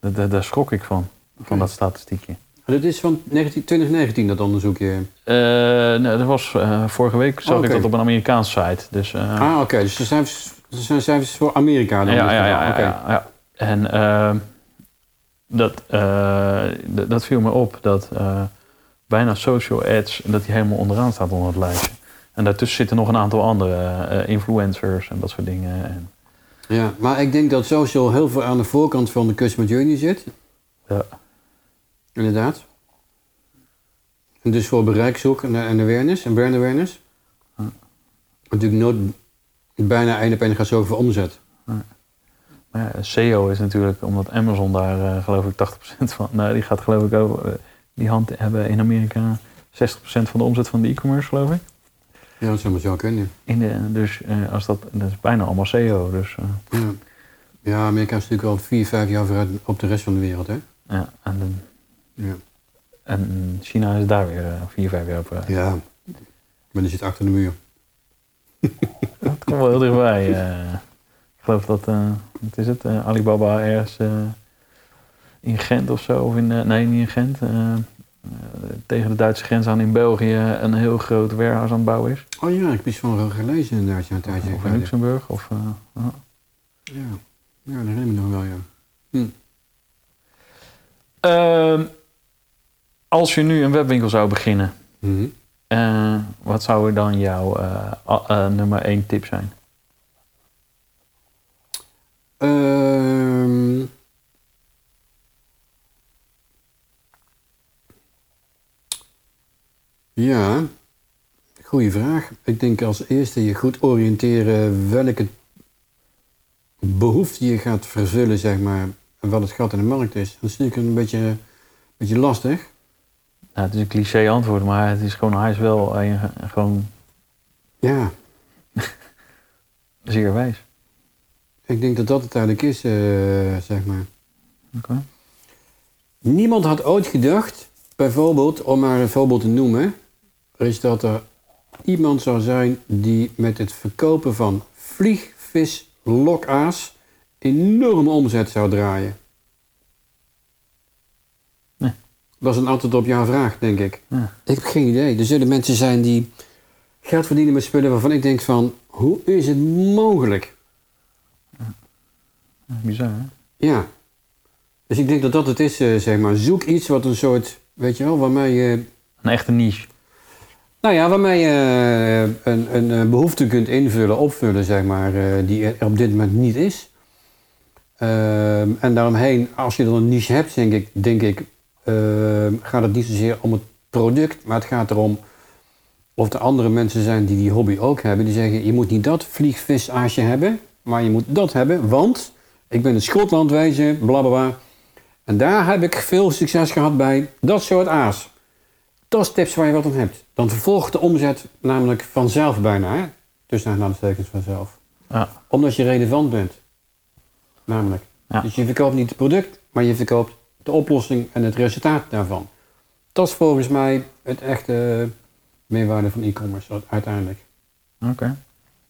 Da- da- daar schrok ik van, van dat statistiekje. Dit is van 19, 2019, dat onderzoekje. Nee, dat was, vorige week zag Oh, ik oké. dat op een Amerikaanse site. Dus, Ah, oké. Dus de cijfers, de zijn cijfers voor Amerika dan? ja, ja, ja, ja, Oké. ja, ja. En eh, dat, eh, dat viel me op dat eh, bijna social ads, dat die helemaal onderaan staat onder het lijstje. En daartussen zitten nog een aantal andere eh, influencers en dat soort dingen. En, Ja, maar ik denk dat social heel veel aan de voorkant van de customer journey zit. ja. Inderdaad. En dus voor bereikzoek en, en awareness en brand awareness. Natuurlijk nooit bijna één op één gaat voor omzet. Maar ja, SEO is natuurlijk, omdat Amazon daar eh, geloof ik 80% van, nou die gaat geloof ik over, eh, die hand hebben in Amerika 60% van de omzet van de e-commerce geloof ik. Ja, dat zou maar zo kunnen. In de, dus eh, als dat, dat is bijna allemaal SEO. Dus, Ja. Ja, Amerika is natuurlijk al vier, vijf jaar vooruit op de rest van de wereld, hè? Ja, en, Ja. en China is daar weer vier, vijf jaar op. eh. Ja. Maar die zit achter de muur. Dat komt wel heel dichtbij. eh. ik geloof dat, eh, wat is het, eh, Alibaba ergens in Gent of zo, of in, nee niet in Gent, tegen de Duitse grens aan in België een heel groot warehouse aan het bouwen is. Oh ja, ik heb iets van gelezen inderdaad, ja, een tijdje Of in. Luxemburg. Of, ja. Ja. ja, dat herinner ik nog wel, ja. Ehm, als je nu een webwinkel zou beginnen, Mhm. Eh, wat zou er dan jouw eh, eh, nummer één tip zijn? Ehm. ja, goede vraag. Ik denk als eerste je goed oriënteren welke behoefte je gaat vervullen, zeg maar, en wat het gat in de markt is. Dat is natuurlijk een beetje, een beetje lastig. Nou, het is een cliché antwoord, maar het is gewoon, hij is wel gewoon Ja, zeer wijs. ik denk dat dat het eigenlijk is, eh, zeg maar. Oké. Niemand had ooit gedacht, bijvoorbeeld, om maar een voorbeeld te noemen, is dat er iemand zou zijn die met het verkopen van vliegvis lokaas enorme omzet zou draaien. Nee. Dat is een antwoord op jouw vraag, denk ik. Ja. Ik heb geen idee. Er zullen mensen zijn die geld verdienen met spullen waarvan ik denk van, hoe is het mogelijk? Bizar, hè? Ja. Dus ik denk dat dat het is, eh, zeg maar. Zoek iets wat een soort, weet je wel, waarmee je... Een echte niche. Nou ja, waarmee je eh, een, een, eh, behoefte kunt invullen, opvullen, zeg maar, die er op dit moment niet is. Ehm, en daaromheen, als je dan een niche hebt, denk ik, denk ik gaat het niet zozeer om het product, maar het gaat erom of er andere mensen zijn die die hobby ook hebben. Die zeggen, je moet niet dat vliegvisaasje hebben, maar je moet dat hebben, want ik ben in Schotland wezen, bla bla bla. En daar heb ik veel succes gehad bij dat soort aas. Dat is tips waar je wat aan hebt. Dan vervolgt de omzet namelijk vanzelf bijna. Hè? Tussen aanhalingstekens vanzelf. Ja. Omdat je relevant bent. Namelijk. Ja. Dus je verkoopt niet het product, maar je verkoopt de oplossing en het resultaat daarvan. Dat is volgens mij het echte meerwaarde van e-commerce uiteindelijk. Oké.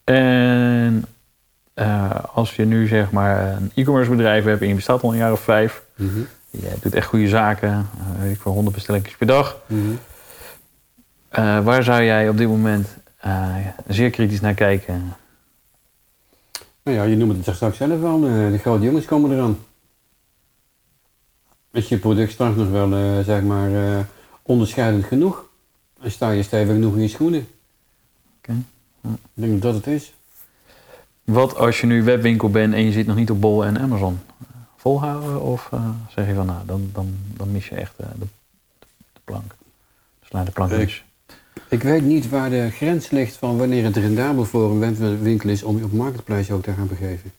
En eh, als je nu zeg maar een e-commerce bedrijf hebt en je bestaat al een jaar of vijf, Mhm. je doet echt goede zaken, eh, weet ik voor 100 bestellingen per dag. Mhm. Eh, waar zou jij op dit moment zeer kritisch naar kijken? Nou ja, je noemt het straks zelf al. de grote jongens komen eraan. Is je product straks nog wel, eh, zeg maar, eh, onderscheidend genoeg? En sta je stevig genoeg in je schoenen? Oké. Ik denk dat het is. Wat als je nu webwinkel bent en je zit nog niet op Bol en Amazon? Volhouden of eh, zeg je van nou, dan, dan, dan mis je echt de, de plank. Sla de plank mis. Ik weet niet waar de grens ligt van wanneer het rendabel voor een webwinkel is om je op Marketplace ook te gaan begeven.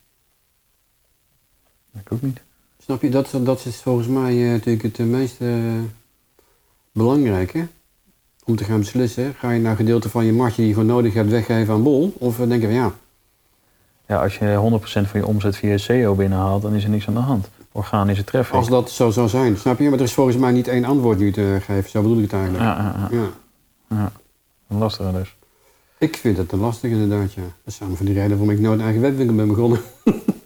Ik ook niet. Snap je? Dat, dat is volgens mij eh, natuurlijk het eh, meest eh, belangrijke. Om te gaan beslissen, ga je nou gedeelte van je marge die je gewoon nodig hebt weggeven aan Bol? Of denk je van ja, Ja, als je 100% van je omzet via SEO binnenhaalt, dan is er niks aan de hand. Organische traffic. als dat zo zou zijn. Snap je? Maar er is volgens mij niet één antwoord nu te geven. Zo bedoel ik het eigenlijk. Ja, ja, ja. Ja. ja. Een lastige dus. Ik vind het te lastig inderdaad, ja. Dat is samen van die reden waarom ik nooit een eigen webwinkel ben begonnen.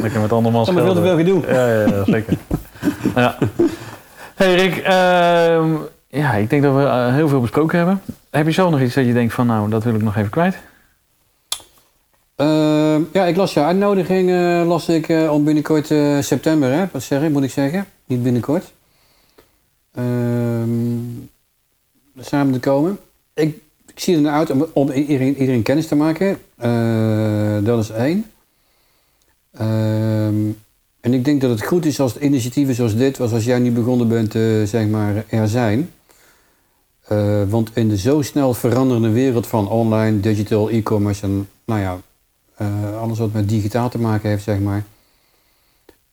Lekker met andermans Dat is veel te geld. veel gedoe. Ja, ja, ja, zeker. ja. Hey Rick, ehm, ja, ik denk dat we eh, heel veel besproken hebben. Heb je zelf nog iets dat je denkt van, nou, dat wil ik nog even kwijt? Ehm, ja, ik las je uitnodiging, eh, las ik eh, om binnenkort eh, september, hè? Wat zeg ik, moet ik zeggen? Niet binnenkort. Ehm, samen te komen. Ik, ik zie er naar uit om, om iedereen, iedereen kennis te maken. Eh, dat is één. Ehm, en ik denk dat het goed is als initiatieven zoals dit, zoals jij nu begonnen bent, eh, zeg maar, er zijn. Eh, want in de zo snel veranderende wereld van online, digital, e-commerce en nou ja, eh, alles wat met digitaal te maken heeft, zeg maar,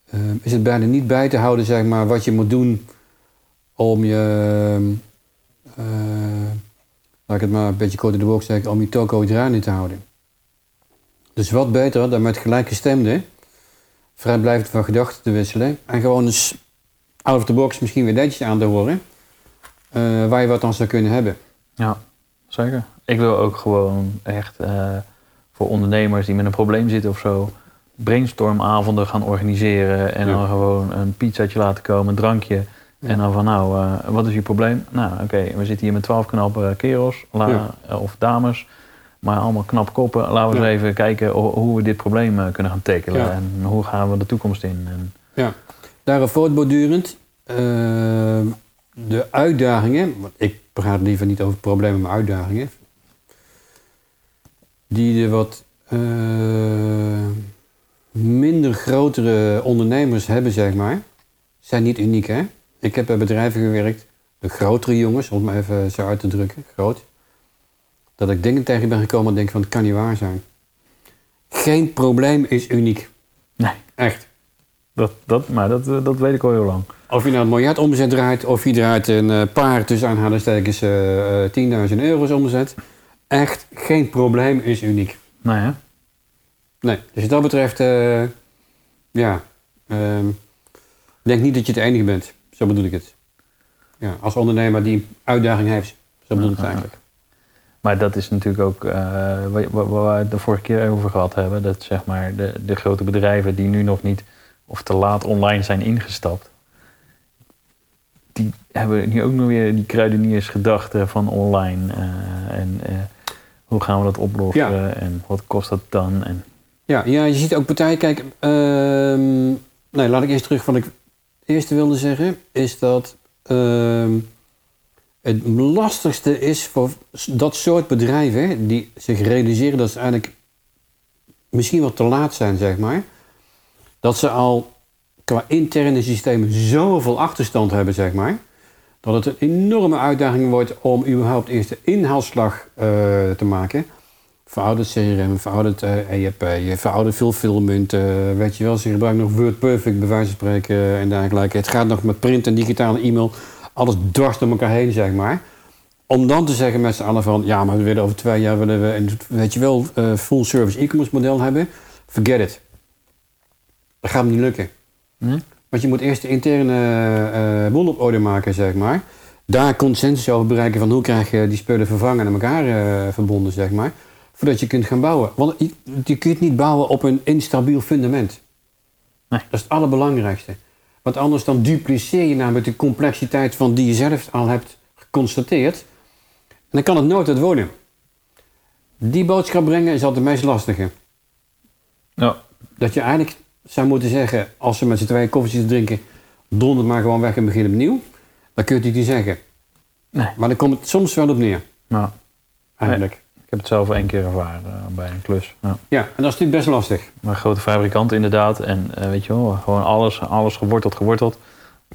eh, is het bijna niet bij te houden, zeg maar, wat je moet doen om je, eh, laat ik het maar een beetje kort in de bocht zeggen, om je toko draaiende te houden. Dus wat beter dan met gelijkgestemden vrijblijvend van gedachten te wisselen. En gewoon eens out of the box misschien weer dingetjes aan te horen. eh, waar je wat aan zou kunnen hebben. Ja, zeker. Ik wil ook gewoon echt eh, voor ondernemers die met een probleem zitten of zo, brainstormavonden gaan organiseren en Ja. dan gewoon een pizzaatje laten komen, een drankje. Ja. En dan van nou, eh, wat is je probleem? Nou, oké, we zitten hier met twaalf knappe kerels la- Ja. of dames, maar allemaal knap koppen. Laten we Ja. eens even kijken ho- hoe we dit probleem eh, kunnen gaan tackelen Ja. en hoe gaan we de toekomst in. En, Daarop voortbordurend, eh, de uitdagingen, want ik praat liever niet over problemen, maar uitdagingen, die de wat eh, minder grotere ondernemers hebben, zeg maar, zijn niet uniek, hè? Ik heb bij bedrijven gewerkt, de grotere jongens, om het maar even zo uit te drukken, groot, dat ik dingen tegen ben gekomen en denk van, het kan niet waar zijn. Geen probleem is uniek. Nee. Echt. dat, dat, maar dat, eh, dat weet ik al heel lang. Of je nou een miljard omzet draait, of je draait een eh, paar tussen aanhalingstekens eh eh 10.000 euro's omzet. Echt geen probleem is uniek. Nee, hè? Nee, dus wat dat betreft, ja, ehm, denk niet dat je het enige bent. Zo bedoel ik het. Ja, als ondernemer die een uitdaging heeft, zo bedoel ik het eigenlijk. Maar dat is natuurlijk ook eh, waar, we het de vorige keer over gehad hebben. Dat zeg maar de, de grote bedrijven die nu nog niet of te laat online zijn ingestapt. Die hebben nu ook nog weer die kruideniersgedachte van online. eh, en eh, hoe gaan we dat oplossen? Ja. En wat kost dat dan? En, Ja, ja, je ziet ook partijen, kijk, ehm, nee, laat ik eerst terug wat ik eerste wilde zeggen, is dat ehm, het lastigste is voor dat soort bedrijven die zich realiseren dat ze eigenlijk misschien wat te laat zijn, zeg maar, dat ze al qua interne systemen zoveel achterstand hebben, zeg maar, dat het een enorme uitdaging wordt om überhaupt eerst de inhaalslag eh, te maken verouderd CRM, verouderd eh ERP, verouderd fulfillment, eh weet je wel. Ze gebruiken nog WordPerfect bij wijze van spreken en dergelijke. Het gaat nog met print en digitale e-mail. Alles dwars door elkaar heen, zeg maar. Om dan te zeggen met z'n allen van... ja, maar we willen over twee jaar willen we een, weet je wel, eh, full service e-commerce model hebben. Forget it. Dat gaat niet lukken. Hm? Want je moet eerst de interne eh boel op orde maken, zeg maar. Daar consensus over bereiken van hoe krijg je die spullen vervangen en elkaar eh, verbonden, zeg maar. Voordat je kunt gaan bouwen. Want je, je kunt niet bouwen op een instabiel fundament. Nee. Dat is het allerbelangrijkste. Want anders dan dupliceer je namelijk de complexiteit van die je zelf al hebt geconstateerd. En dan kan het nooit het worden. Die boodschap brengen is altijd het meest lastige. ja, Dat je eigenlijk zou moeten zeggen, als ze met z'n tweeën koffietjes drinken, donder maar gewoon weg en begin opnieuw. Dan kun je het niet zeggen. nee. Maar dan komt het soms wel op neer, Nou, eigenlijk. Ik heb het zelf één keer ervaren eh, bij een klus. Ja. Ja, en dat is natuurlijk best lastig. Maar een grote fabrikant inderdaad. En eh, weet je wel, gewoon alles, alles geworteld, geworteld.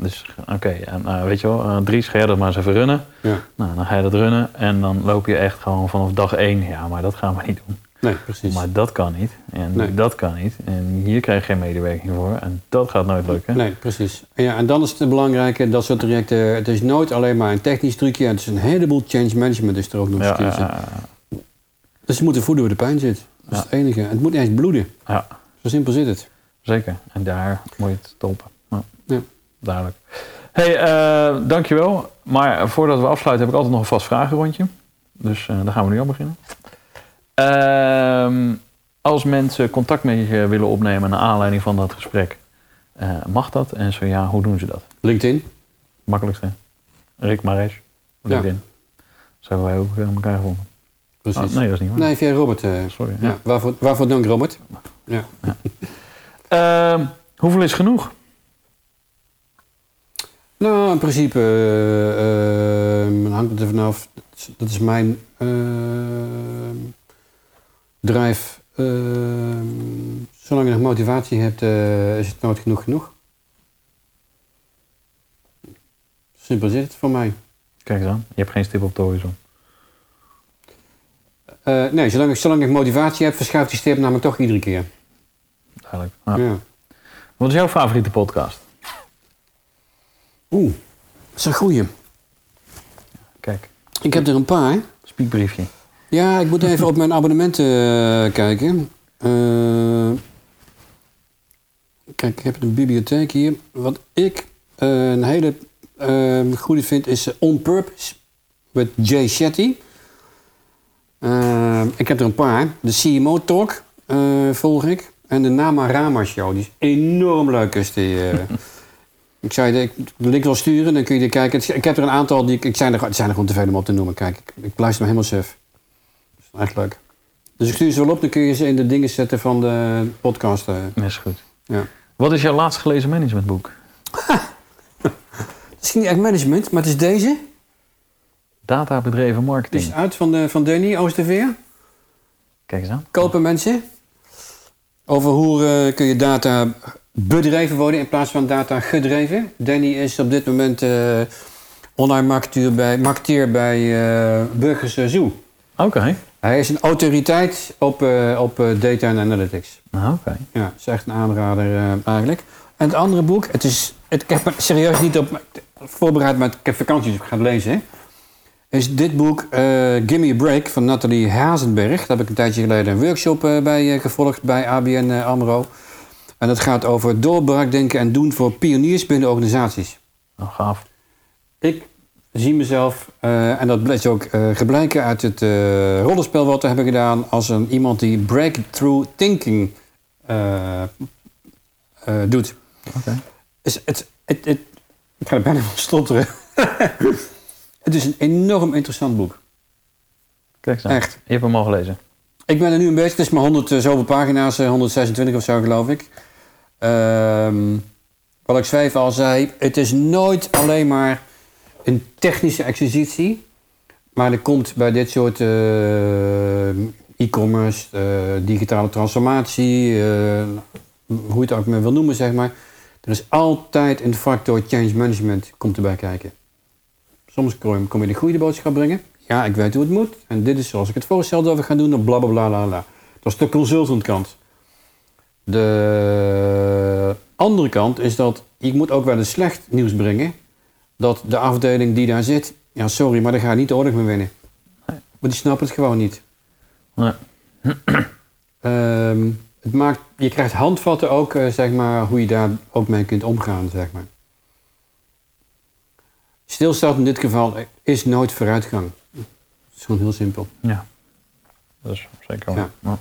Dus oké, en eh, weet je wel, eh, Dries, ga jij dat maar eens even runnen. Ja. Nou, dan ga je dat runnen en dan loop je echt gewoon vanaf dag één. Ja, maar dat gaan we niet doen. Nee, precies. Maar dat kan niet. En Nee. dat kan niet. En hier krijg je geen medewerking voor. En dat gaat nooit lukken. Nee, precies. En, ja, en dan is het belangrijke, dat soort trajecten, het is nooit alleen maar een technisch trucje, het is een heleboel change management is er ook nog eens Ja, tussen. ja, ja, Dus ze moeten voeden waar de pijn zit. Dat is Ja. het enige. Het moet eens bloeden. ja, Zo simpel zit het. zeker. En daar moet je het stoppen. Ja, Ja. Duidelijk. hey, eh, dankjewel. Maar voordat we afsluiten heb ik altijd nog een vast vragenrondje. Dus eh, daar gaan we nu aan beginnen. Ehm, als mensen contact met je willen opnemen naar aanleiding van dat gesprek, eh, mag dat? En zo ja, hoe doen ze dat? LinkedIn. Makkelijkste. Rick Mares. LinkedIn. Zo hebben wij ook eh, elkaar gevonden. Precies. Oh, nee, dat is niet waar. Nee, via Robert. eh, Sorry. ja. Ja. Waarvoor, waarvoor dank, Robert. Ja. Ehm, hoeveel is genoeg? Nou, in principe eh, hangt het er vanaf. Dat is- Dat is mijn eh, drive. Eh, zolang je nog motivatie hebt, eh, is het nooit genoeg genoeg. Simpel zit het voor mij. Kijk eens aan. Je hebt geen stip op de horizon. Eh, nee, zolang ik, zolang ik motivatie heb, verschuift die stip namelijk toch iedere keer. Duidelijk. Ja. Ja. Wat is jouw favoriete podcast? Oeh, dat is een goeie. Kijk, Ik heb er een paar. spiekbriefje. Ja, ik moet even op mijn abonnementen eh, kijken. Eh, kijk, ik heb een bibliotheek hier. Wat ik een hele goede vind is On Purpose met Jay Shetty. Eh, ik heb er een paar. De CMO Talk eh, volg ik. En de Nama Rama Show. Die is enorm leuk. Is die, eh. ik zou je de, link wel sturen, dan kun je er kijken. Ik heb er een aantal, die, ik- zijn er, het zijn er gewoon te veel om op te noemen. Kijk, ik, ik luister me helemaal suf. Dat is echt leuk. Dus ik stuur ze wel op, dan kun je ze in de dingen zetten van de podcast. eh. Dat is goed. Ja. Wat is jouw laatst gelezen managementboek? Het is niet echt management, maar het is deze. Databedreven marketing. is uit van, de, van Danny Oosterveer. Kijk eens aan. Kopen mensen. Over hoe eh, kun je data bedreven worden in plaats van data gedreven. Danny is op dit moment eh, online marketeer bij, marketeer bij eh, Burgers eh, Zoo. Oké. Hij is een autoriteit op, eh, op eh, data en analytics. Nou, Oké. Ja, dat is echt een aanrader eh, eigenlijk. En het andere boek, het is, het, ik heb er serieus niet op voorbereid, maar ik heb vakantie, dus ik ga het lezen. hè. Is dit boek eh Gimme a Break van Nathalie Hazenberg. Daar heb ik een tijdje geleden een workshop eh, bij eh, gevolgd bij ABN AMRO. En dat gaat over doorbraakdenken en doen voor pioniers binnen organisaties. Nou, gaaf. Ik zie mezelf, en dat blijkt ook gebleken uit het rollenspel wat we hebben gedaan, als een, iemand die breakthrough thinking doet. Oké. Is het, het, het, ik ga er bijna van stotteren. het is een enorm interessant boek. Kijk aan. Echt. Je hebt hem al gelezen. Ik ben er nu een beetje, het is maar 100 eh, zoveel pagina's, eh, 126 of zo geloof ik. Ehm, wat ik schreef al zei, het is nooit alleen maar een technische exercitie. Maar er komt bij dit soort eh, e-commerce, eh, digitale transformatie, eh, hoe je het ook maar wil noemen, zeg maar. Er is altijd een factor change management komt erbij kijken. Soms kom je, de goede boodschap brengen. Ja, ik weet hoe het moet. En dit is zoals ik het voorstel dat we gaan doen. En bla bla bla bla bla. Dat is de consultant kant. De andere kant is dat ik moet ook wel eens slecht nieuws brengen. Dat de afdeling die daar zit, ja sorry, maar daar ga je niet de oorlog mee winnen. Maar die snappen het gewoon niet. Nee. Ehm, het maakt, je krijgt handvatten ook, eh, zeg maar, hoe je daar ook mee kunt omgaan, zeg maar. Stilstand in dit geval is nooit vooruitgang. Het is gewoon heel simpel. Ja. Dat is zeker waar. Ja.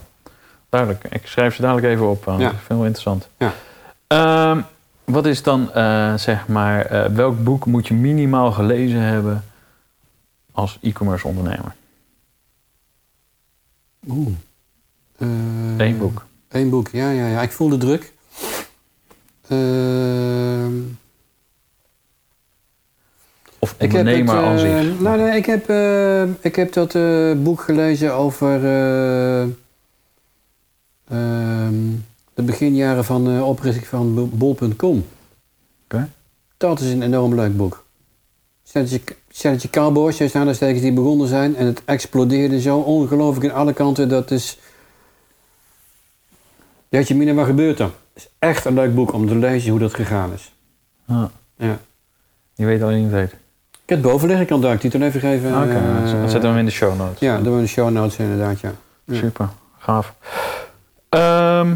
Duidelijk. Ik schrijf ze dadelijk even op. want Ja. Ik vind het wel interessant. Ja. Ehm, wat is dan, eh, zeg maar, eh, welk boek moet je minimaal gelezen hebben als e-commerce ondernemer? Oeh. Eh, Eén boek. Eén boek, ja, ja, ja. Ik voel de druk. Ehm, Of ondernemer het, aan eh, zich. Nou, nee, ik heb, eh, ik heb dat eh, boek gelezen over eh, ehm, de beginjaren van de oprichting van Bol- bol.com. Oké. Dat is een enorm leuk boek. Stelletje, cowboys, juist aanstekens die begonnen zijn en het explodeerde zo ongelooflijk in alle kanten. Dat is... Ja, je mina, wat gebeurt er? Het is echt een leuk boek om te lezen hoe dat gegaan is. Ja. Ja. Je weet alleen niet weet. Ik heb het boven liggen, ik kan de titel even geven. Oké, eh, dan zetten we in de show notes. Ja, doen we in de show notes inderdaad, ja. Ja. Super, gaaf. Ehm,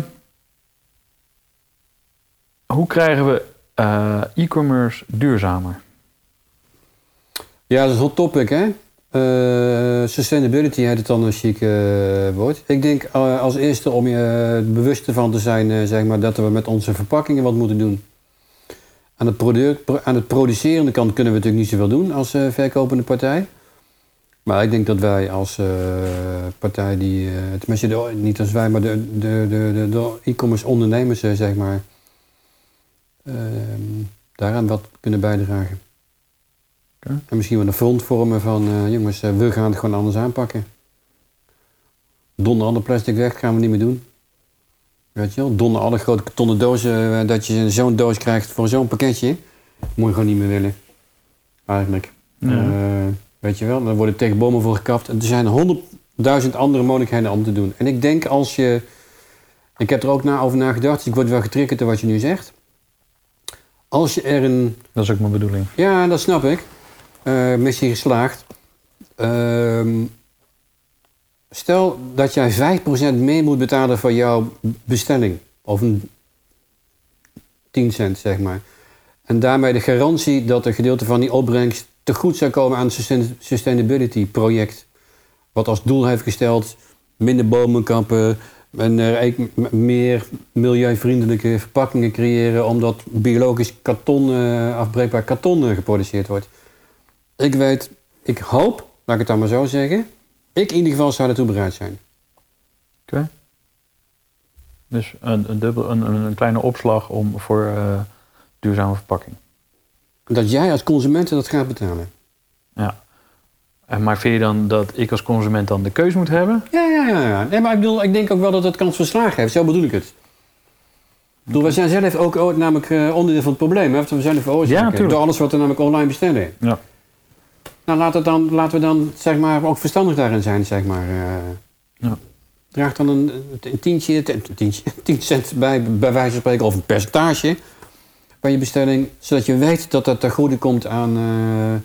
hoe krijgen we eh, e-commerce duurzamer? Ja, dat is een hot topic, hè? Eh, sustainability heet het dan een chic eh, woord. Ik denk als eerste om je bewust ervan te zijn, zeg maar, dat we met onze verpakkingen wat moeten doen. Aan het, product, pro- aan het producerende kant kunnen we natuurlijk niet zoveel doen als eh, verkopende partij. Maar ik denk dat wij als eh, partij die, eh, tenminste de, niet als wij, maar de, de, de, de, e-commerce ondernemers, zeg maar, ehm, daaraan wat kunnen bijdragen. En misschien wel een front vormen van, jongens, we gaan het gewoon anders aanpakken. Donder alle plastic weg, gaan we niet meer doen. Weet je wel, donder alle grote kartonnen dozen, eh, dat je zo'n doos krijgt voor zo'n pakketje. Moet je gewoon niet meer willen. Eigenlijk. Ja. Eh, weet je wel, dan worden tegen bomen voor gekapt. En er zijn honderdduizend andere mogelijkheden om te doen. En ik denk als je... Ik heb er ook na, over nagedacht, dus ik word wel getriggerd door wat je nu zegt. Als je er een Dat is ook mijn bedoeling. ja, dat snap ik. Eh, missie geslaagd. Ehm, Stel dat jij 5% meer moet betalen voor jouw bestelling. Of een 10 cent, zeg maar. En daarmee de garantie dat een gedeelte van die opbrengst te goed zou komen aan het sustain- sustainability project. Wat als doel heeft gesteld minder bomen kappen en er meer milieuvriendelijke verpakkingen creëren omdat biologisch karton, eh, afbreekbaar karton eh, geproduceerd wordt. Ik weet, ik hoop, laat ik het dan maar zo zeggen, ik in ieder geval zou daartoe bereid zijn. Oké. Dus een, een, dubbel, een, een kleine opslag om voor eh, duurzame verpakking. Dat jij als consument dat gaat betalen. Ja. En maar vind je dan dat ik als consument dan de keuze moet hebben? Ja, ja, ja. ja. Nee, maar ik, bedoel, ik denk ook wel dat het kans van slagen heeft. Zo bedoel ik het. Ik bedoel, wij zijn zelf ook ooit namelijk eh, onderdeel van het probleem. Hè? Want we zijn de Ja, veroorzaker. tuurlijk. door alles wat we namelijk online bestellen. Ja. Nou, laten we dan, laten we dan zeg maar, ook verstandig daarin zijn, zeg maar. eh. Ja. Draag dan een, een tientje, tientje, 10 cent bij, bij wijze van spreken, of een percentage bij je bestelling. Zodat je weet dat dat ten goede komt aan eh,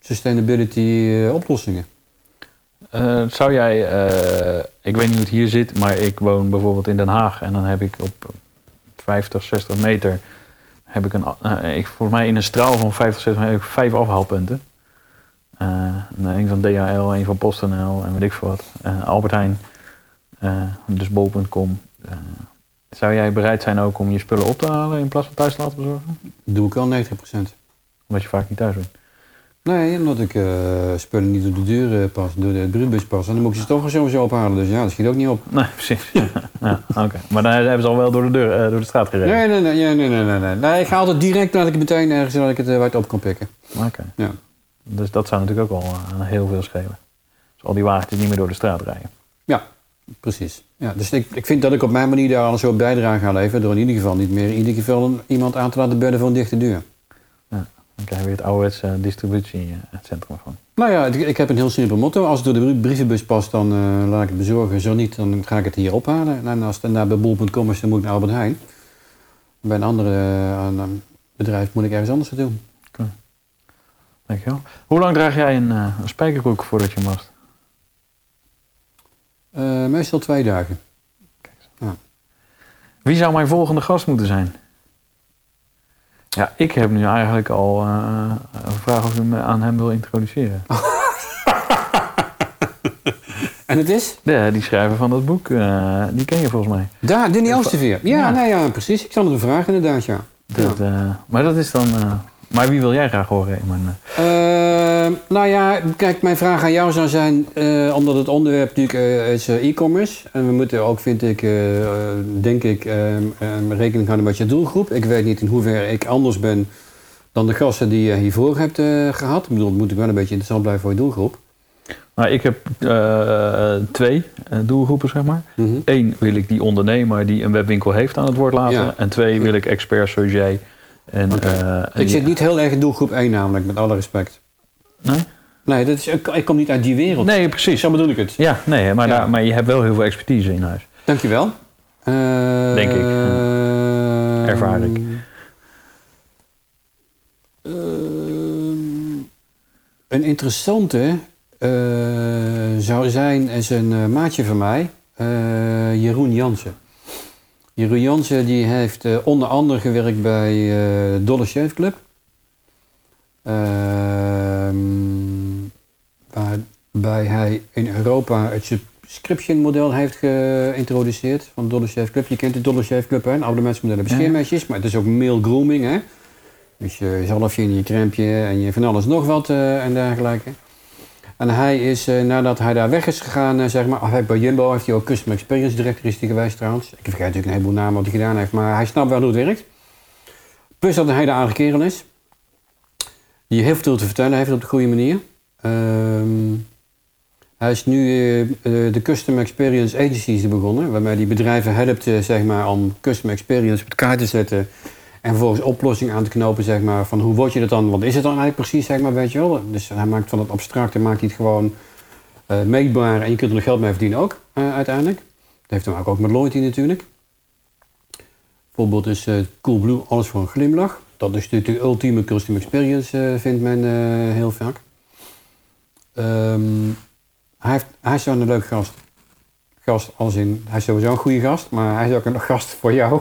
sustainability eh, oplossingen. Zou jij, ik weet niet hoe het hier zit, maar ik woon bijvoorbeeld in Den Haag en dan heb ik op 50, 60 meter, heb ik een, ik, volgens mij in een straal van 50, 60 meter heb ik vijf afhaalpunten. Eh, een van DHL, een van PostNL en weet ik veel wat. Eh, Albert Heijn, eh, dus bol.com. Zou jij bereid zijn ook om je spullen op te halen in plaats van thuis te laten bezorgen? Dat doe ik al 90%. Omdat je vaak niet thuis bent. Nee, omdat ik spullen niet door de deur pas, door de brievenbus pas. En dan moet ik ze toch sowieso ophalen. Dus ja, dat schiet ook niet op. Nee, precies. ja, oké. Maar dan hebben ze al wel door de, deur, door de straat gereden. Nee, nee, nee, nee, nee, nee, nee, nee. Ik ga altijd direct laat ik het meteen ergens dat ik het waar het op kan pikken. Oké. Ja. Dus dat zou natuurlijk ook wel eh, heel veel schelen. Dus al die wagentjes niet meer door de straat rijden. Ja, precies. Ja, dus ik, ik vind dat ik op mijn manier daar al een soort bijdrage ga leveren. Door in ieder geval niet meer in ieder geval een- iemand aan te laten bedden voor een dichte deur. Dan krijg je weer het ouderwetse distributiecentrum van. Nou ja, ik, ik heb een heel simpel motto. Als het door de brie- brievenbus past, dan eh, laat ik het bezorgen. Zo niet, dan ga ik het hier ophalen. En als het naar bij bol.com is, dan moet ik naar Albert Heijn. Bij een eh, een bedrijf moet ik ergens anders naartoe. Dankjewel. Hoe lang draag jij een, eh, een spijkerbroek voordat je mast? Eh, meestal twee dagen. Wie zou mijn volgende gast moeten zijn? Ja, ik heb nu eigenlijk al eh, een vraag of u me aan hem wil introduceren. En het is? De, die schrijver van dat boek, die ken je volgens mij. Daar, Danny Oosterveer. Ja, Ja. Nee, ja, precies. Ik zal hem vragen inderdaad, ja. Dat, eh, maar dat is dan... maar wie wil jij graag horen? Ik mijn, eh, Eh, nou ja, kijk, mijn vraag aan jou zou zijn, eh, omdat het onderwerp natuurlijk eh, is eh, e-commerce. En we moeten ook, vind ik, denk ik, eh, eh, rekening houden met je doelgroep. Ik weet niet in hoeverre ik anders ben dan de gasten die je hiervoor hebt eh, gehad. Ik bedoel, het moet ook wel een beetje interessant blijven voor je doelgroep. nou, ik heb twee doelgroepen, zeg maar. Mhm. Eén wil ik die ondernemer die een webwinkel heeft aan het woord laten. Ja. En twee wil ik experts zoals jij. En, eh, Ik die- zit niet heel erg in doelgroep 1 namelijk, met alle respect. Nee? Nee, dat is, ik, ik kom niet uit die wereld. Nee, precies. Zo bedoel ik het. Ja, nee, maar, Ja. Daar, maar je hebt wel heel veel expertise in huis. Dankjewel. Eh, Denk ik. eh, Ervaar ik. eh, een interessante eh, zou zijn, is een maatje van mij, Jeroen Jansen. Jeroen Jansen die heeft eh, onder andere gewerkt bij Dollar Shave Club. Ehm, waarbij hij in Europa het subscription model heeft geïntroduceerd van Dollar Shave Club. Je kent de Dollar Shave Club, hè? een abonnementsmodel Ja. scheermesjes, maar het is ook male grooming. Hè? Dus je zalfje en je crèmpje en je van alles nog wat eh, en dergelijke. En hij is, eh, nadat hij daar weg is gegaan, eh, zeg maar, bij Jumbo heeft hij ook Customer Experience Director is hij geweest trouwens. Ik vergeet natuurlijk een heleboel namen wat hij gedaan heeft, maar hij snapt wel hoe het werkt. Plus dat hij een hele aardige kerel is. Die heel veel te vertellen heeft op de goede manier. Ehm, hij is nu eh, de Customer Experience Agencies begonnen, waarmee die bedrijven helpt zeg maar, om Customer Experience op elkaar te zetten. En vervolgens oplossingen aan te knopen, zeg maar, van hoe word je dat dan? Wat is het dan eigenlijk precies, zeg maar, weet je wel? Dus hij maakt van het abstracte, maakt hij het gewoon eh, meetbaar en je kunt er nog geld mee verdienen ook, eh, uiteindelijk. Dat heeft te maken ook met loyalty natuurlijk. Bijvoorbeeld is eh, Coolblue alles voor een glimlach. Dat is natuurlijk de ultieme customer experience, vindt men heel vaak. Ehm, hij, heeft, hij is wel een leuke gast. Gast als in, hij is sowieso een goede gast, maar hij is ook een gast voor jou,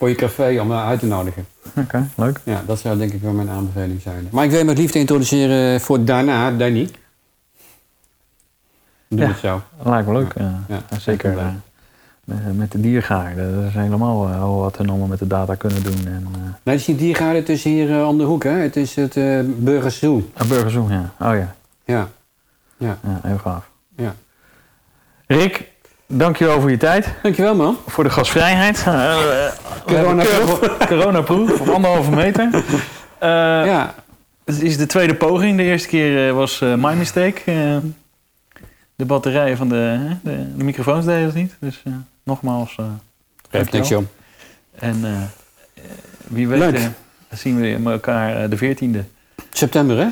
voor je café, om uit te nodigen. Oké, leuk. Ja, dat zou denk ik wel mijn aanbeveling zijn. Maar ik wil hem het liefst introduceren voor daarna, Danny. Doe Ja. het zo. Lijkt me leuk. Ja. Ja, Ja, zeker. eh, met, met de diergaarden. Dat is helemaal eh, wat we allemaal met de data kunnen doen. En, eh Nee, het is niet diergaarden, het is hier eh, om de hoek, hè? Het is het eh Burgers Zoo. een burgerzoen, ja. Oh ja. Ja. ja, heel gaaf. Ja. Rick, dankjewel voor je tijd. Dankjewel, man. Voor de gastvrijheid. Eh, Coronaproef. keurig- Coronaproef op anderhalve meter. Eh, Ja. Het is de tweede poging. De eerste keer eh, was eh my mistake. Eh, de batterijen van de, hè, de, de microfoons deden het niet. Dus eh, nogmaals, eh Geeft niks, joh. En wie weet zien we elkaar eh, de 14e September, hè?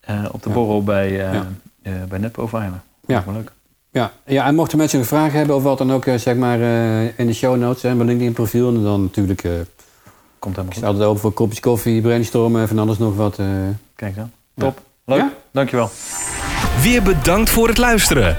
eh, op de Ja. borrel bij, eh Ja. eh, bij Veilen. Ja. Leuk. Ja. ja, en mochten mensen een vraag hebben of wat dan ook, eh, zeg maar eh, in de show notes en mijn LinkedIn profiel. En dan natuurlijk, eh, Komt helemaal sta goed. altijd open voor kopjes koffie, brainstormen en van alles nog wat. eh. Kijk dan. Ja. Top. Leuk. Ja? Dankjewel. Weer bedankt voor het luisteren.